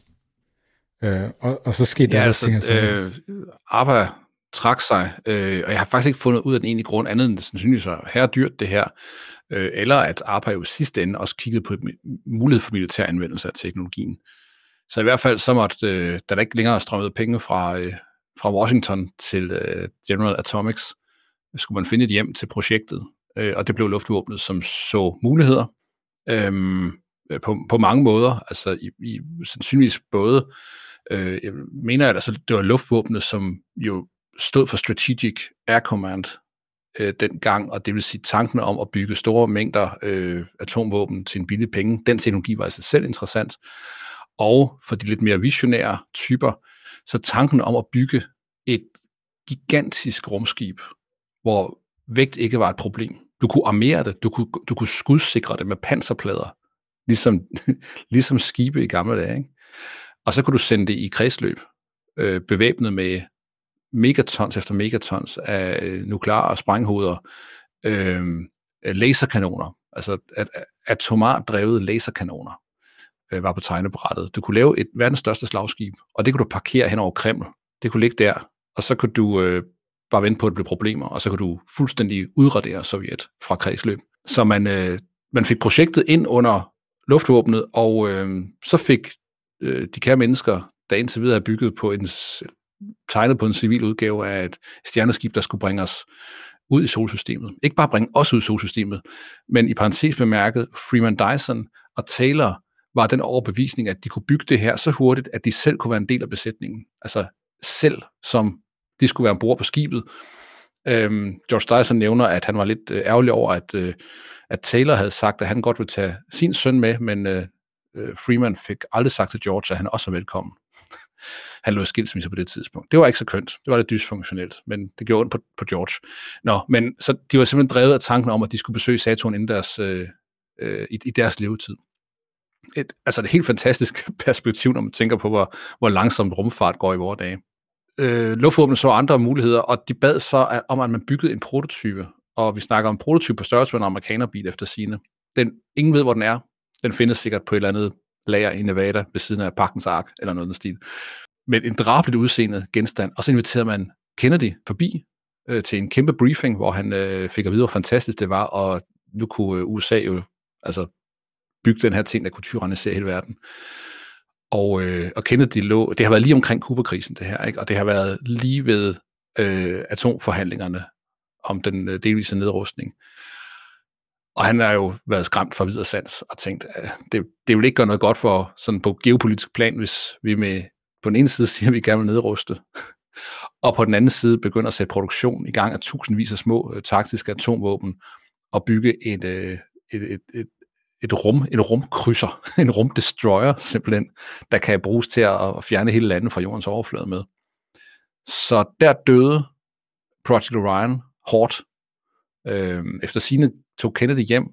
Øh, og, og så skete ja, der altså, ting. Øh, ARPA trak sig, øh, og jeg har faktisk ikke fundet ud af den egentlige grund, andet end det sandsynligvis var her dyrt det her, øh, eller at ARPA jo sidste ende også kiggede på mulighed for militær anvendelse af teknologien. Så i hvert fald så måtte, øh, da der ikke længere strømmede penge fra, øh, fra Washington til øh, General Atomics, skulle man finde et hjem til projektet, øh, og det blev luftvåbnet, som så muligheder. Øhm, øh, på, på mange måder, altså i, i sandsynligvis både, øh, jeg mener, jeg, altså, det var luftvåbnet, som jo stod for Strategic Air Command øh, dengang, og det vil sige tanken om at bygge store mængder øh, atomvåben til en billig penge, den teknologi var i sig selv interessant, og for de lidt mere visionære typer, så tanken om at bygge et gigantisk rumskib, hvor vægt ikke var et problem. Du kunne armere det, du kunne, du kunne skudsikre det med panserplader, ligesom, ligesom skibe i gamle dage. Ikke? Og så kunne du sende det i kredsløb, øh, bevæbnet med megatons efter megatons af øh, nukleare sprænghoveder, øh, laserkanoner, altså at, atomart drevet laserkanoner øh, var på tegnebrættet. Du kunne lave et verdens største slagskib, og det kunne du parkere hen over Kreml. Det kunne ligge der, og så kunne du øh, bare vente på, at det blev problemer, og så kunne du fuldstændig udradere Sovjet fra kredsløb. Så man, øh, man fik projektet ind under luftvåbnet, og øh, så fik øh, de kære mennesker, der indtil videre er bygget på en, tegnet på en civil udgave af et stjerneskib, der skulle bringe os ud i solsystemet. Ikke bare bringe os ud i solsystemet, men i parentes bemærket, Freeman Dyson og Taylor var den overbevisning, at de kunne bygge det her så hurtigt, at de selv kunne være en del af besætningen. Altså selv som de skulle være ombord på skibet. Øhm, George Dyson nævner, at han var lidt øh, ærgerlig over, at, øh, at Taylor havde sagt, at han godt ville tage sin søn med, men øh, øh Freeman fik aldrig sagt til George, at han også var velkommen. han lå skilsmisse på det tidspunkt. Det var ikke så kønt. Det var lidt dysfunktionelt, men det gjorde ondt på, på George. Nå, men så de var simpelthen drevet af tanken om, at de skulle besøge Saturn inden deres, øh, øh, i, i deres levetid et, altså et helt fantastisk perspektiv, når man tænker på, hvor, hvor langsomt rumfart går i vores dage. Øh, Luftvåbnet så andre muligheder, og de bad så om, at man byggede en prototype, og vi snakker om en prototype på størrelse med en amerikanerbil efter sine. Den, ingen ved, hvor den er. Den findes sikkert på et eller andet lager i Nevada ved siden af Parkens Ark, eller noget den stil. Men en drabeligt udseende genstand, og så inviterede man Kennedy forbi øh, til en kæmpe briefing, hvor han øh, fik at vide, hvor fantastisk det var, og nu kunne øh, USA jo altså bygge den her ting, der kunne tyrannisere hele verden. Og, øh, og Kennedy lå, det har været lige omkring Kuba-krisen det her, ikke? og det har været lige ved øh, atomforhandlingerne om den øh, delvise nedrustning. Og han har jo været skræmt for videre sans og tænkt, at det, det vil ikke gøre noget godt for sådan på geopolitisk plan, hvis vi med på den ene side siger, at vi gerne vil nedruste, og på den anden side begynder at sætte produktion i gang af tusindvis af små øh, taktiske atomvåben og bygge et, øh, et, et, et, et rum, en rumkrydser, en rumdestroyer simpelthen, der kan bruges til at fjerne hele landet fra jordens overflade med. Så der døde Project Orion hårdt. Øh, efter sine tog Kennedy hjem,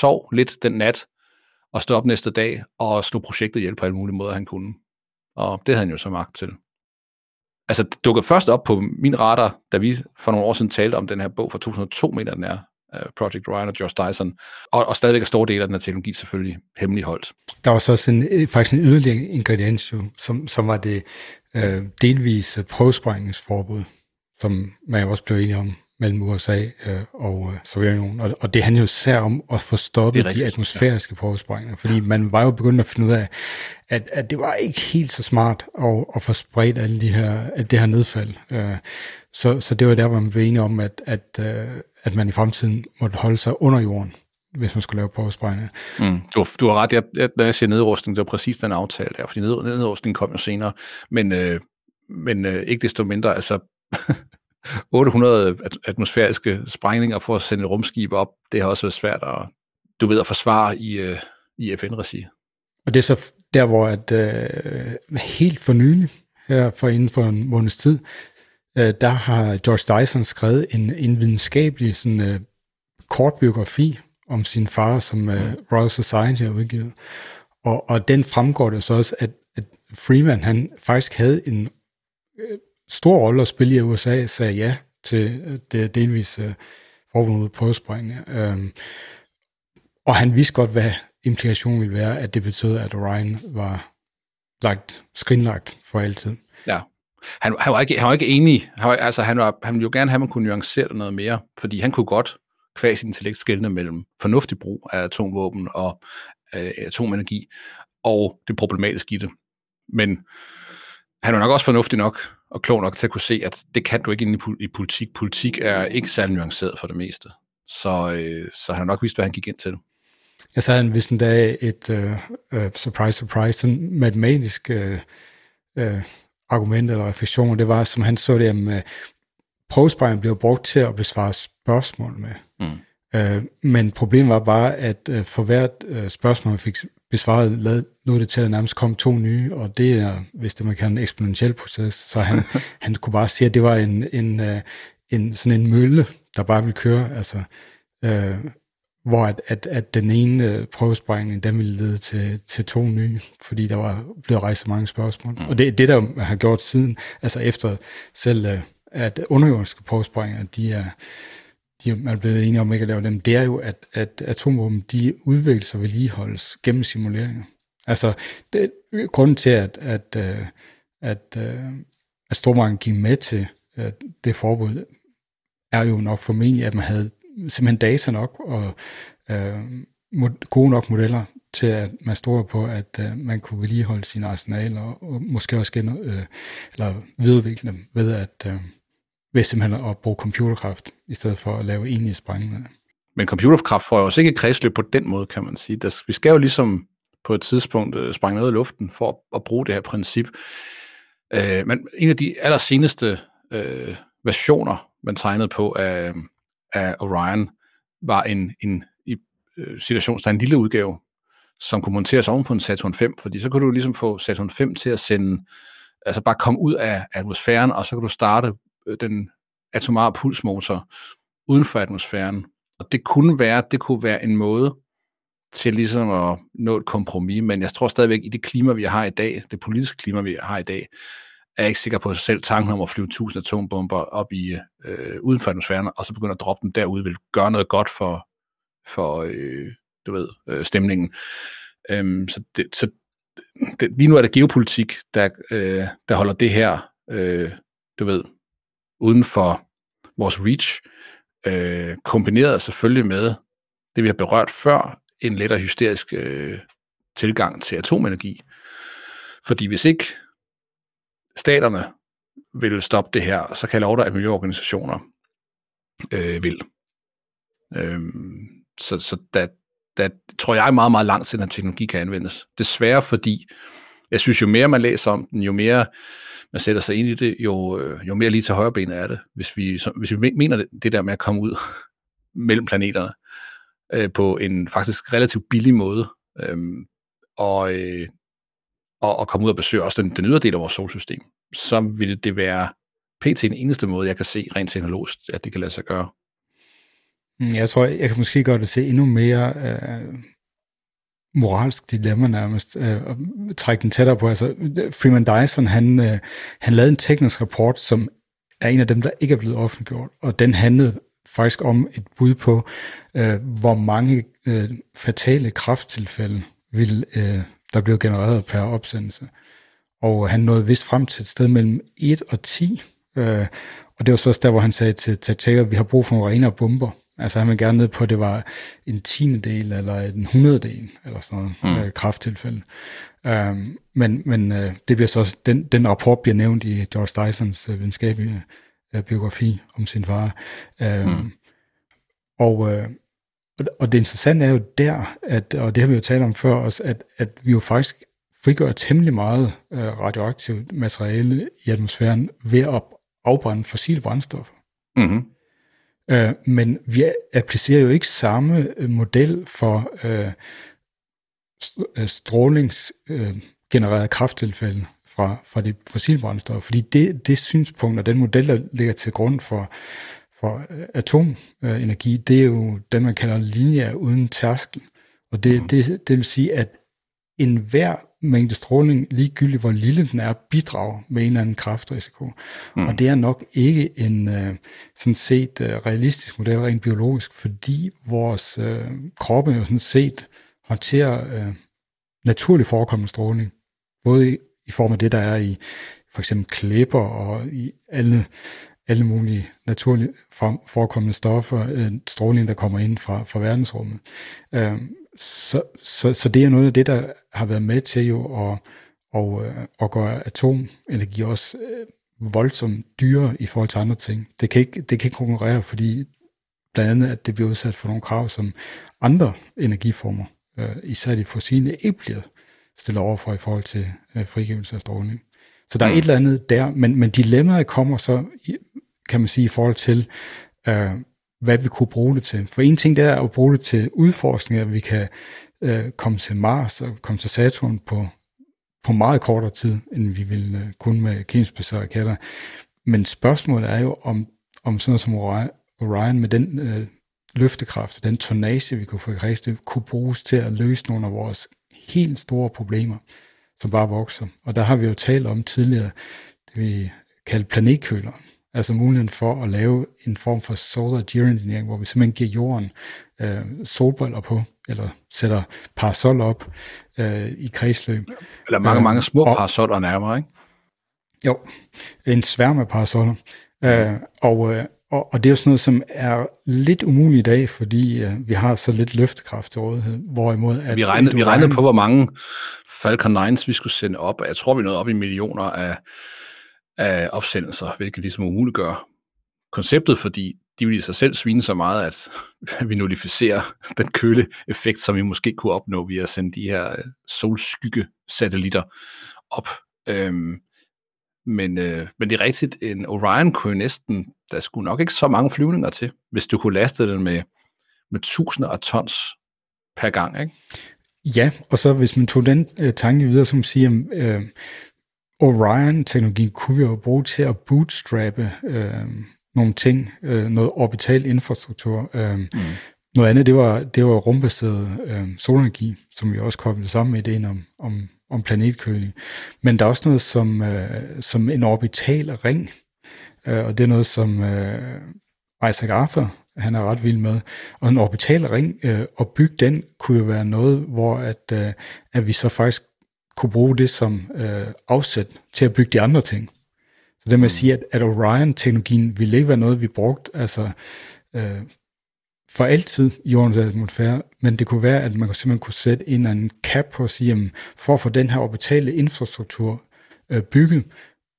sov lidt den nat, og stod op næste dag og slog projektet ihjel på alle mulige måder, han kunne. og det havde han jo så magt til. Altså, det dukkede først op på min radar, da vi for nogle år siden talte om den her bog fra 2002, mener den er, Project Orion og Josh Dyson, og, og stadigvæk er store dele af den her teknologi selvfølgelig hemmeligholdt. Der var så også en, øh, faktisk en yderligere ingrediens, jo, som, som var det øh, delvise prøvesprængningsforbud, som man jo også blev enige om mellem USA øh, og øh, Sovjetunionen. Og, og det handler jo især om at få stoppet rigtigt, de atmosfæriske ja. prøvesprængninger, fordi ja. man var jo begyndt at finde ud af, at, at det var ikke helt så smart at, at få spredt alle de her, at det her nedfald. Øh, så, så det var der, hvor man blev enige om, at, at, øh, at man i fremtiden måtte holde sig under jorden hvis man skulle lave prøvesprængninger. Mm. Du, du har ret, jeg, jeg, når jeg siger nedrustning, det var præcis den aftale der, fordi ned, nedrustning kom jo senere, men, øh, men øh, ikke desto mindre, altså 800 atmosfæriske sprængninger for at sende et rumskib op, det har også været svært at, du ved, at forsvare i, uh, i FN-regi. Og det er så der, hvor at, uh, helt for nylig, her for inden for en måneds tid, uh, der har George Dyson skrevet en, en videnskabelig sådan, uh, kort biografi om sin far, som uh, Royal Society har udgivet. Og, og den fremgår det så også, at, at Freeman han faktisk havde en stor rolle at spille i USA, sagde ja til øh, det delvis uh, forbud mod påspring. Um, og han vidste godt, hvad implikationen ville være, at det betød, at Orion var lagt, skrinlagt for altid. Ja. Han, han, var ikke, han var ikke enig. Han, var, altså, han, var, han ville jo gerne have, at man kunne nuancere det noget mere, fordi han kunne godt kvæs intellekt skældne mellem fornuftig brug af atomvåben og øh, atomenergi og det problematiske i det. Men han var nok også fornuftig nok og klog nok til at kunne se, at det kan du ikke inde i politik. Politik er ikke særlig nuanceret for det meste. Så, øh, så han har nok vidst, hvad han gik ind til. Jeg så han vist en dag et uh, uh, surprise, surprise, sådan matematisk uh, uh, argument eller refleksion, det var, som han så det, at uh, prøvespejlen blev brugt til at besvare spørgsmål med. Mm. Uh, men problemet var bare, at uh, for hvert uh, spørgsmål, man fik besvaret, lad, nu det til, at nærmest kom to nye, og det er, hvis det man kan, en eksponentiel proces, så han, han kunne bare sige, at det var en, en, øh, en, sådan en mølle, der bare ville køre, altså, øh, hvor at, at, at den ene øh, prøvesprængning, den ville lede til, til to nye, fordi der var blevet rejst så mange spørgsmål. Mm. Og det det, der har gjort siden, altså efter selv, øh, at underjordiske prøvesprængninger, de er, de er blevet enige om ikke at lave dem, det er jo, at, at atomvåben, de udvikles og vedligeholdes gennem simuleringer. Altså, det, grunden til, at, at, øh, at, at, at Stormagten gik med til det forbud, er jo nok formentlig, at man havde simpelthen data nok og øh, gode nok modeller til, at man står på, at øh, man kunne vedligeholde sine arsenaler og, og måske også gen, øh, eller videreudvikle dem ved at øh, ved simpelthen at bruge computerkraft, i stedet for at lave enige sprængninger. Men computerkraft får jo også ikke kredsløb på den måde, kan man sige. Der, vi skal jo ligesom på et tidspunkt øh, sprænge noget i luften for at, at bruge det her princip. Øh, men en af de allerseneste øh, versioner, man tegnede på af, af Orion, var en, en i øh, der en lille udgave, som kunne monteres oven på en Saturn 5, fordi så kunne du ligesom få Saturn 5 til at sende, altså bare komme ud af atmosfæren, og så kan du starte øh, den atomare pulsmotor uden for atmosfæren. Og det kunne være, det kunne være en måde til ligesom at nå et kompromis, men jeg tror stadigvæk, i det klima, vi har i dag, det politiske klima, vi har i dag, er jeg ikke sikker på, at selv tanken om at flyve 1000 atombomber op i øh, uden for atmosfæren, og så begynde at droppe dem derude, vil gøre noget godt for, for øh, du ved, øh, stemningen. Øhm, så det, så det, lige nu er det geopolitik, der, øh, der holder det her, øh, du ved, uden for vores reach, øh, kombineret selvfølgelig med det, vi har berørt før, en lettere hysterisk øh, tilgang til atomenergi. Fordi hvis ikke staterne vil stoppe det her, så kan jeg love dig, at miljøorganisationer øh, vil. Øhm, så så der, der tror jeg meget, meget langt til, at teknologi kan anvendes. Desværre fordi, jeg synes, jo mere man læser om den, jo mere man sætter sig ind i det, jo, øh, jo mere lige til højre ben er det. Hvis vi, så, hvis vi mener det, det der med at komme ud mellem planeterne, øh, på en faktisk relativt billig måde, øh, og, øh, og, og komme ud og besøge også den, den ydre del af vores solsystem, så vil det være pt. den eneste måde, jeg kan se rent teknologisk, at det kan lade sig gøre. Mm, jeg tror, jeg kan måske godt det se endnu mere øh, moralsk dilemma nærmest, øh, at trække den tættere på. Altså, Freeman Dyson, han, øh, han lavede en teknisk rapport, som er en af dem, der ikke er blevet offentliggjort, og den handlede faktisk om et bud på, øh, hvor mange øh, fatale krafttilfælde vil, øh, der blev genereret per opsendelse. Og han nåede vist frem til et sted mellem 1 og 10, øh, og det var så også der, hvor han sagde til Tatjeka, at vi har brug for nogle renere bomber. Altså han vil gerne ned på, at det var en tiende del eller en hundrededel eller sådan noget mm. øh, krafttilfælde. Um, men men øh, det bliver så også, den, den rapport bliver nævnt i George Dysons øh, videnskabelige øh, biografi om sin far. Um, mm. Og, øh, og det interessante er jo der, at, og det har vi jo talt om før også, at, at vi jo faktisk frigør temmelig meget øh, radioaktivt materiale i atmosfæren ved at afbrænde fossile brændstoffer. Mm-hmm. Øh, men vi applicerer jo ikke samme øh, model for øh, øh strålingsgenererede øh, krafttilfælde fra, fra de fossile brændstoffer, fordi det, det synspunkt og den model, der ligger til grund for, for atomenergi, det er jo den, man kalder linjer uden tærskel. Og det, mm. det, det vil sige, at enhver mængde stråling, ligegyldigt hvor lille den er, bidrager med en eller anden kraftrisiko. Mm. Og det er nok ikke en uh, sådan set realistisk model rent biologisk, fordi vores uh, kroppe jo sådan set håndterer uh, naturligt forekommende stråling, både i, i form af det, der er i for eksempel klæber og i alle, alle mulige naturligt forekommende stoffer, uh, stråling, der kommer ind fra, fra verdensrummet. Uh, så, så, så det er noget af det, der har været med til jo at, og, øh, at gøre atomenergi også øh, voldsomt dyre i forhold til andre ting. Det kan ikke, det kan ikke konkurrere, fordi blandt andet, at det bliver udsat for nogle krav, som andre energiformer, øh, især de fossile, ikke bliver stillet over for i forhold til frigivelse af stråling. Så der er mm. et eller andet der, men, men dilemmaet kommer så, kan man sige, i forhold til, øh, hvad vi kunne bruge det til. For en ting det er at bruge det til udforskning, at vi kan øh, komme til Mars og komme til Saturn på, på meget kortere tid, end vi ville øh, kunne med kemisk baserede raketter. Men spørgsmålet er jo, om, om sådan noget som Orion med den øh, løftekraft, den tonnage, vi kunne få i kredsløb, kunne bruges til at løse nogle af vores helt store problemer, som bare vokser. Og der har vi jo talt om tidligere, det vi kalder planetkøleren. Altså muligheden for at lave en form for solar geoengineering, hvor vi simpelthen giver jorden øh, solbriller på, eller sætter parasoller op øh, i kredsløb. Eller mange, øh, mange små og, parasoller nærmere, ikke? Jo, en sværm af parasoller. Øh, og, øh, og, og det er jo sådan noget, som er lidt umuligt i dag, fordi øh, vi har så lidt løftekraft til rådighed, hvorimod... At vi regnede, vi regnede på, hvor mange Falcon 9's vi skulle sende op, og jeg tror, vi nåede op i millioner af af opsendelser, hvilket ligesom umuliggør konceptet, fordi de vil i sig selv svine så meget, at vi nullificerer den køle effekt, som vi måske kunne opnå ved at sende de her øh, solskygge-satellitter op. Øhm, men, øh, men det er rigtigt, en Orion kunne næsten, der skulle nok ikke så mange flyvninger til, hvis du kunne laste den med, med tusinder af tons per gang, ikke? Ja, og så hvis man tog den øh, tanke videre, som siger, øh, Orion-teknologien kunne vi jo bruge til at bootstrappe øh, nogle ting, øh, noget orbital infrastruktur. Øh, mm. Noget andet, det var, det var rumbaseret øh, solenergi, som vi også koblede sammen med ideen om, om, om planetkøling. Men der er også noget som, øh, som en orbital ring, øh, og det er noget, som øh, Isaac Arthur han er ret vild med. Og en orbital ring, øh, og bygge den, kunne jo være noget, hvor at, øh, at vi så faktisk kunne bruge det som øh, afsæt til at bygge de andre ting. Så det med at mm. sige, at, at Orion-teknologien ville ikke være noget, vi brugte altså, øh, for altid i jordens atmosfære, men det kunne være, at man simpelthen kunne sætte en eller anden cap på at sige, jamen, for at få den her orbitale infrastruktur øh, bygget,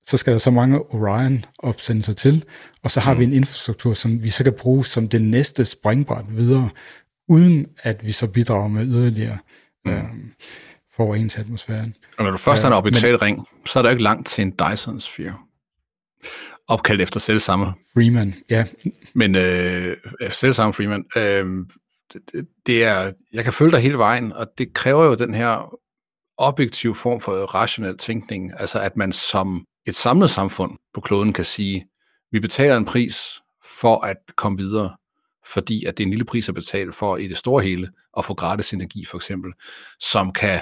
så skal der så mange Orion-opsendelser til, og så har mm. vi en infrastruktur, som vi så kan bruge som det næste springbræt videre, uden at vi så bidrager med yderligere mm. øh, ens atmosfæren. Og når du først har en orbital men, ring, så er der ikke langt til en Dyson Sphere. Opkaldt efter selv samme. Freeman, ja. Men øh, selv samme Freeman. Øh, det, det er, jeg kan følge dig hele vejen, og det kræver jo den her objektiv form for rationel tænkning, altså at man som et samlet samfund på kloden kan sige, vi betaler en pris for at komme videre, fordi at det er en lille pris at betale for i det store hele at få gratis energi for eksempel, som kan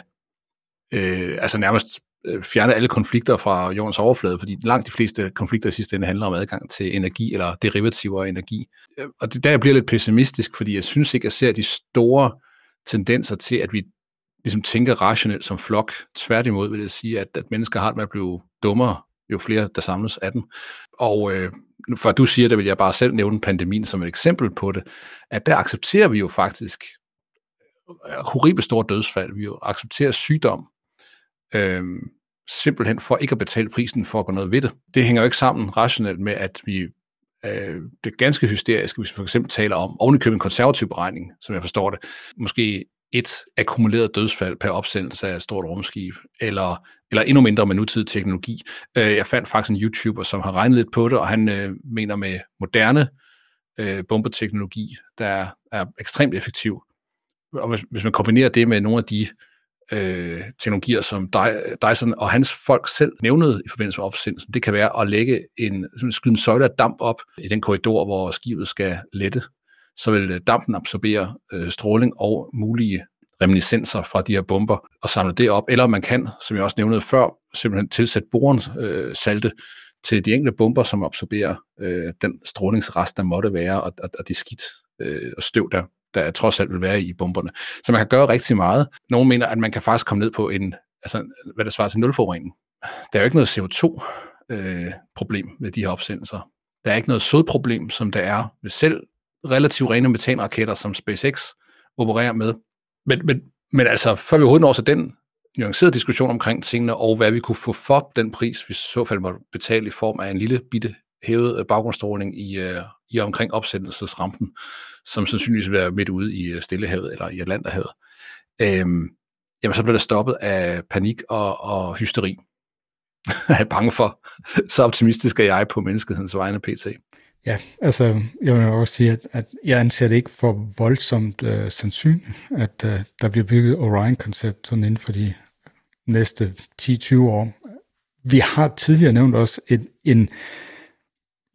øh, altså nærmest øh, fjerne alle konflikter fra jordens overflade, fordi langt de fleste konflikter i sidste ende handler om adgang til energi eller derivativer af energi. Øh, og det der jeg bliver lidt pessimistisk, fordi jeg synes ikke, at jeg ser de store tendenser til, at vi ligesom tænker rationelt som flok. Tværtimod vil jeg sige, at, at mennesker har det med at blive dummere, jo flere der samles af dem. Og øh, for at du siger det, vil jeg bare selv nævne pandemien som et eksempel på det, at der accepterer vi jo faktisk øh, horrible store dødsfald. Vi jo accepterer sygdom, øh, simpelthen for ikke at betale prisen for at gå noget ved det. Det hænger jo ikke sammen rationelt med, at vi øh, det er ganske hysterisk, hvis vi for eksempel taler om ovenikøbet en konservativ beregning, som jeg forstår det, måske et akkumuleret dødsfald per opsendelse af et stort rumskib, eller, eller endnu mindre med nutidig teknologi. Øh, jeg fandt faktisk en YouTuber, som har regnet lidt på det, og han øh, mener med moderne øh, bombeteknologi, der er ekstremt effektiv. Og hvis, hvis man kombinerer det med nogle af de øh, teknologier, som Dyson og hans folk selv nævnede i forbindelse med opsendelsen, det kan være at lægge en, skyde en søjle af damp op i den korridor, hvor skibet skal lette så vil øh, dampen absorbere øh, stråling og mulige reminiscenser fra de her bomber og samle det op. Eller man kan, som jeg også nævnede før, simpelthen tilsætte boren øh, salte til de enkelte bomber, som absorberer øh, den strålingsrest, der måtte være, og, og, og det skidt øh, og støv, der, der trods alt vil være i bomberne. Så man kan gøre rigtig meget. Nogle mener, at man kan faktisk komme ned på en, altså, hvad der svarer til nulforurening. Der er jo ikke noget CO2-problem øh, ved de her opsendelser. Der er ikke noget sodproblem, som der er ved selv relativt rene metanraketter, som SpaceX opererer med. Men, men, men altså, før vi overhovedet når til den nuancerede diskussion omkring tingene, og hvad vi kunne få for den pris, vi i så fald måtte betale i form af en lille bitte hævet øh, baggrundsstråling i, øh, i omkring opsendelsesrampen, som sandsynligvis vil være midt ude i øh, Stillehavet eller i Atlanterhavet, øhm, jamen så bliver det stoppet af panik og, og hysteri. jeg er bange for. Så optimistisk er jeg på menneskehedens vegne pt. Ja, altså jeg vil også sige, at, at jeg anser det ikke for voldsomt øh, sandsynligt, at øh, der bliver bygget Orion-koncept sådan inden for de næste 10-20 år. Vi har tidligere nævnt også et, en,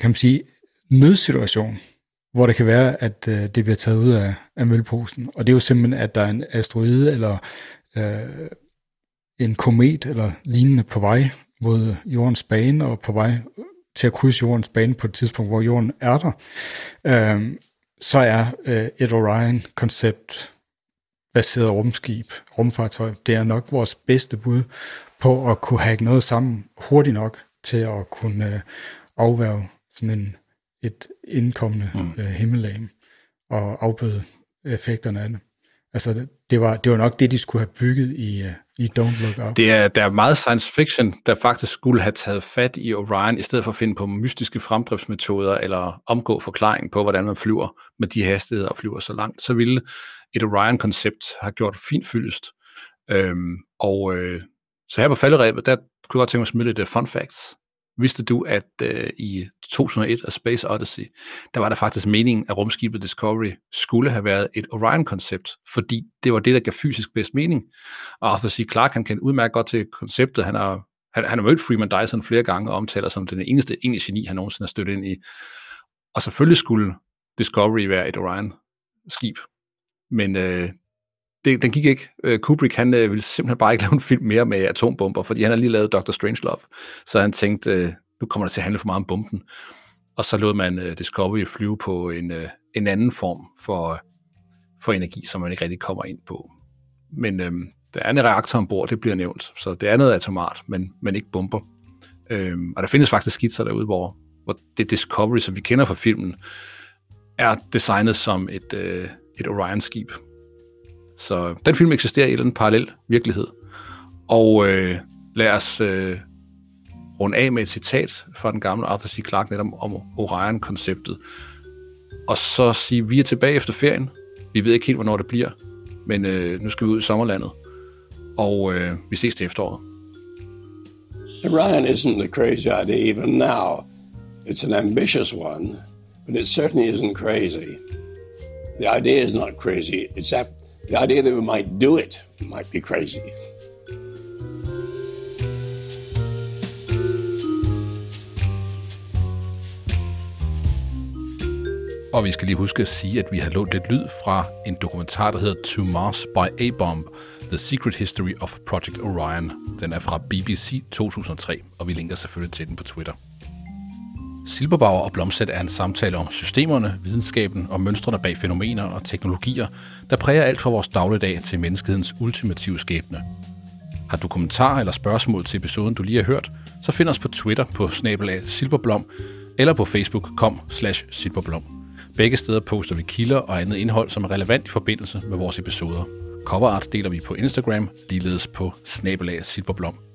kan man sige, nødsituation, hvor det kan være, at øh, det bliver taget ud af, af mølposen. Og det er jo simpelthen, at der er en asteroide eller øh, en komet eller lignende på vej mod jordens bane og på vej til at krydse jordens bane på et tidspunkt, hvor jorden er der, øh, så er øh, et Orion-koncept baseret rumskib, rumfartøj, det er nok vores bedste bud på at kunne have noget sammen hurtigt nok til at kunne øh, afværge sådan en, et indkommende mm. øh, himmellag og afbøde effekterne af det. Altså, det var, det var nok det, de skulle have bygget i, øh, i Don't Look Up. Det er, der er meget science fiction, der faktisk skulle have taget fat i Orion, i stedet for at finde på mystiske fremdriftsmetoder, eller omgå forklaring på, hvordan man flyver med de hastigheder og flyver så langt. Så ville et Orion-koncept have gjort fint fyldest. Øhm, og øh, så her på falderæbet, der kunne jeg godt tænke mig at smide lidt uh, fun facts. Vidste du, at øh, i 2001 af Space Odyssey, der var der faktisk meningen, at rumskibet Discovery skulle have været et Orion-koncept, fordi det var det, der gav fysisk bedst mening. Og Arthur C. Clarke, han kendte udmærket godt til konceptet. Han har, han, han har mødt Freeman Dyson flere gange og omtaler som den eneste egentlig geni, han nogensinde har støttet ind i. Og selvfølgelig skulle Discovery være et Orion-skib. Men øh, det, den gik ikke. Øh, Kubrick, han øh, ville simpelthen bare ikke lave en film mere med atombomber, fordi han har lige lavet Dr. Strangelove. Så han tænkte, øh, nu kommer det til at handle for meget om bomben. Og så lod man øh, Discovery flyve på en, øh, en anden form for, for energi, som man ikke rigtig kommer ind på. Men øh, der er en reaktor ombord, det bliver nævnt. Så det er noget atomart, men, men ikke bomber. Øh, og der findes faktisk skitser derude, hvor, hvor det Discovery, som vi kender fra filmen, er designet som et, øh, et Orion-skib, så den film eksisterer i en parallel virkelighed. Og øh, lad os øh, runde af med et citat fra den gamle Arthur C. Clarke netop om Orion-konceptet. Og så sige, vi er tilbage efter ferien. Vi ved ikke helt, hvornår det bliver, men øh, nu skal vi ud i sommerlandet. Og øh, vi ses til efteråret. Orion isn't a crazy idea even now. It's an ambitious one, but it certainly isn't crazy. The idea is not crazy. It's ap- The idea that we might do it might be crazy. Og vi skal lige huske at sige, at vi har lånt lidt lyd fra en dokumentar, der hedder To Mars by A-Bomb, The Secret History of Project Orion. Den er fra BBC 2003, og vi linker selvfølgelig til den på Twitter. Silberbauer og Blomsæt er en samtale om systemerne, videnskaben og mønstrene bag fænomener og teknologier, der præger alt fra vores dagligdag til menneskehedens ultimative skæbne. Har du kommentarer eller spørgsmål til episoden, du lige har hørt, så find os på Twitter på snabelag silberblom eller på Facebook kom slash silberblom. Begge steder poster vi kilder og andet indhold, som er relevant i forbindelse med vores episoder. Coverart deler vi på Instagram, ligeledes på snabelag silberblom.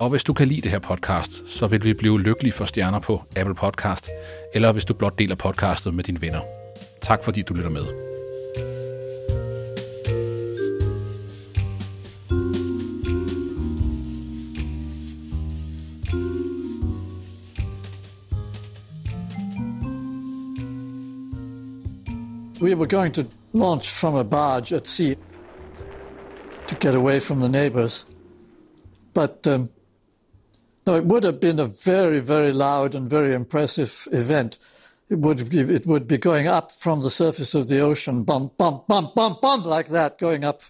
Og hvis du kan lide det her podcast, så vil vi blive lykkelige for stjerner på Apple Podcast, eller hvis du blot deler podcastet med dine venner. Tak fordi du lytter med. We were going to launch from a barge at sea to get away from the neighbors. But um, no, it would have been a very, very loud and very impressive event. It would be, it would be going up from the surface of the ocean, bump, bump, bump, bump, bump, like that, going up,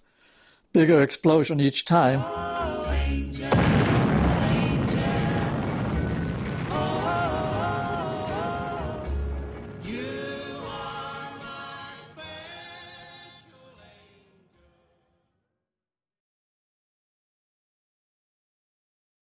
bigger explosion each time. Oh,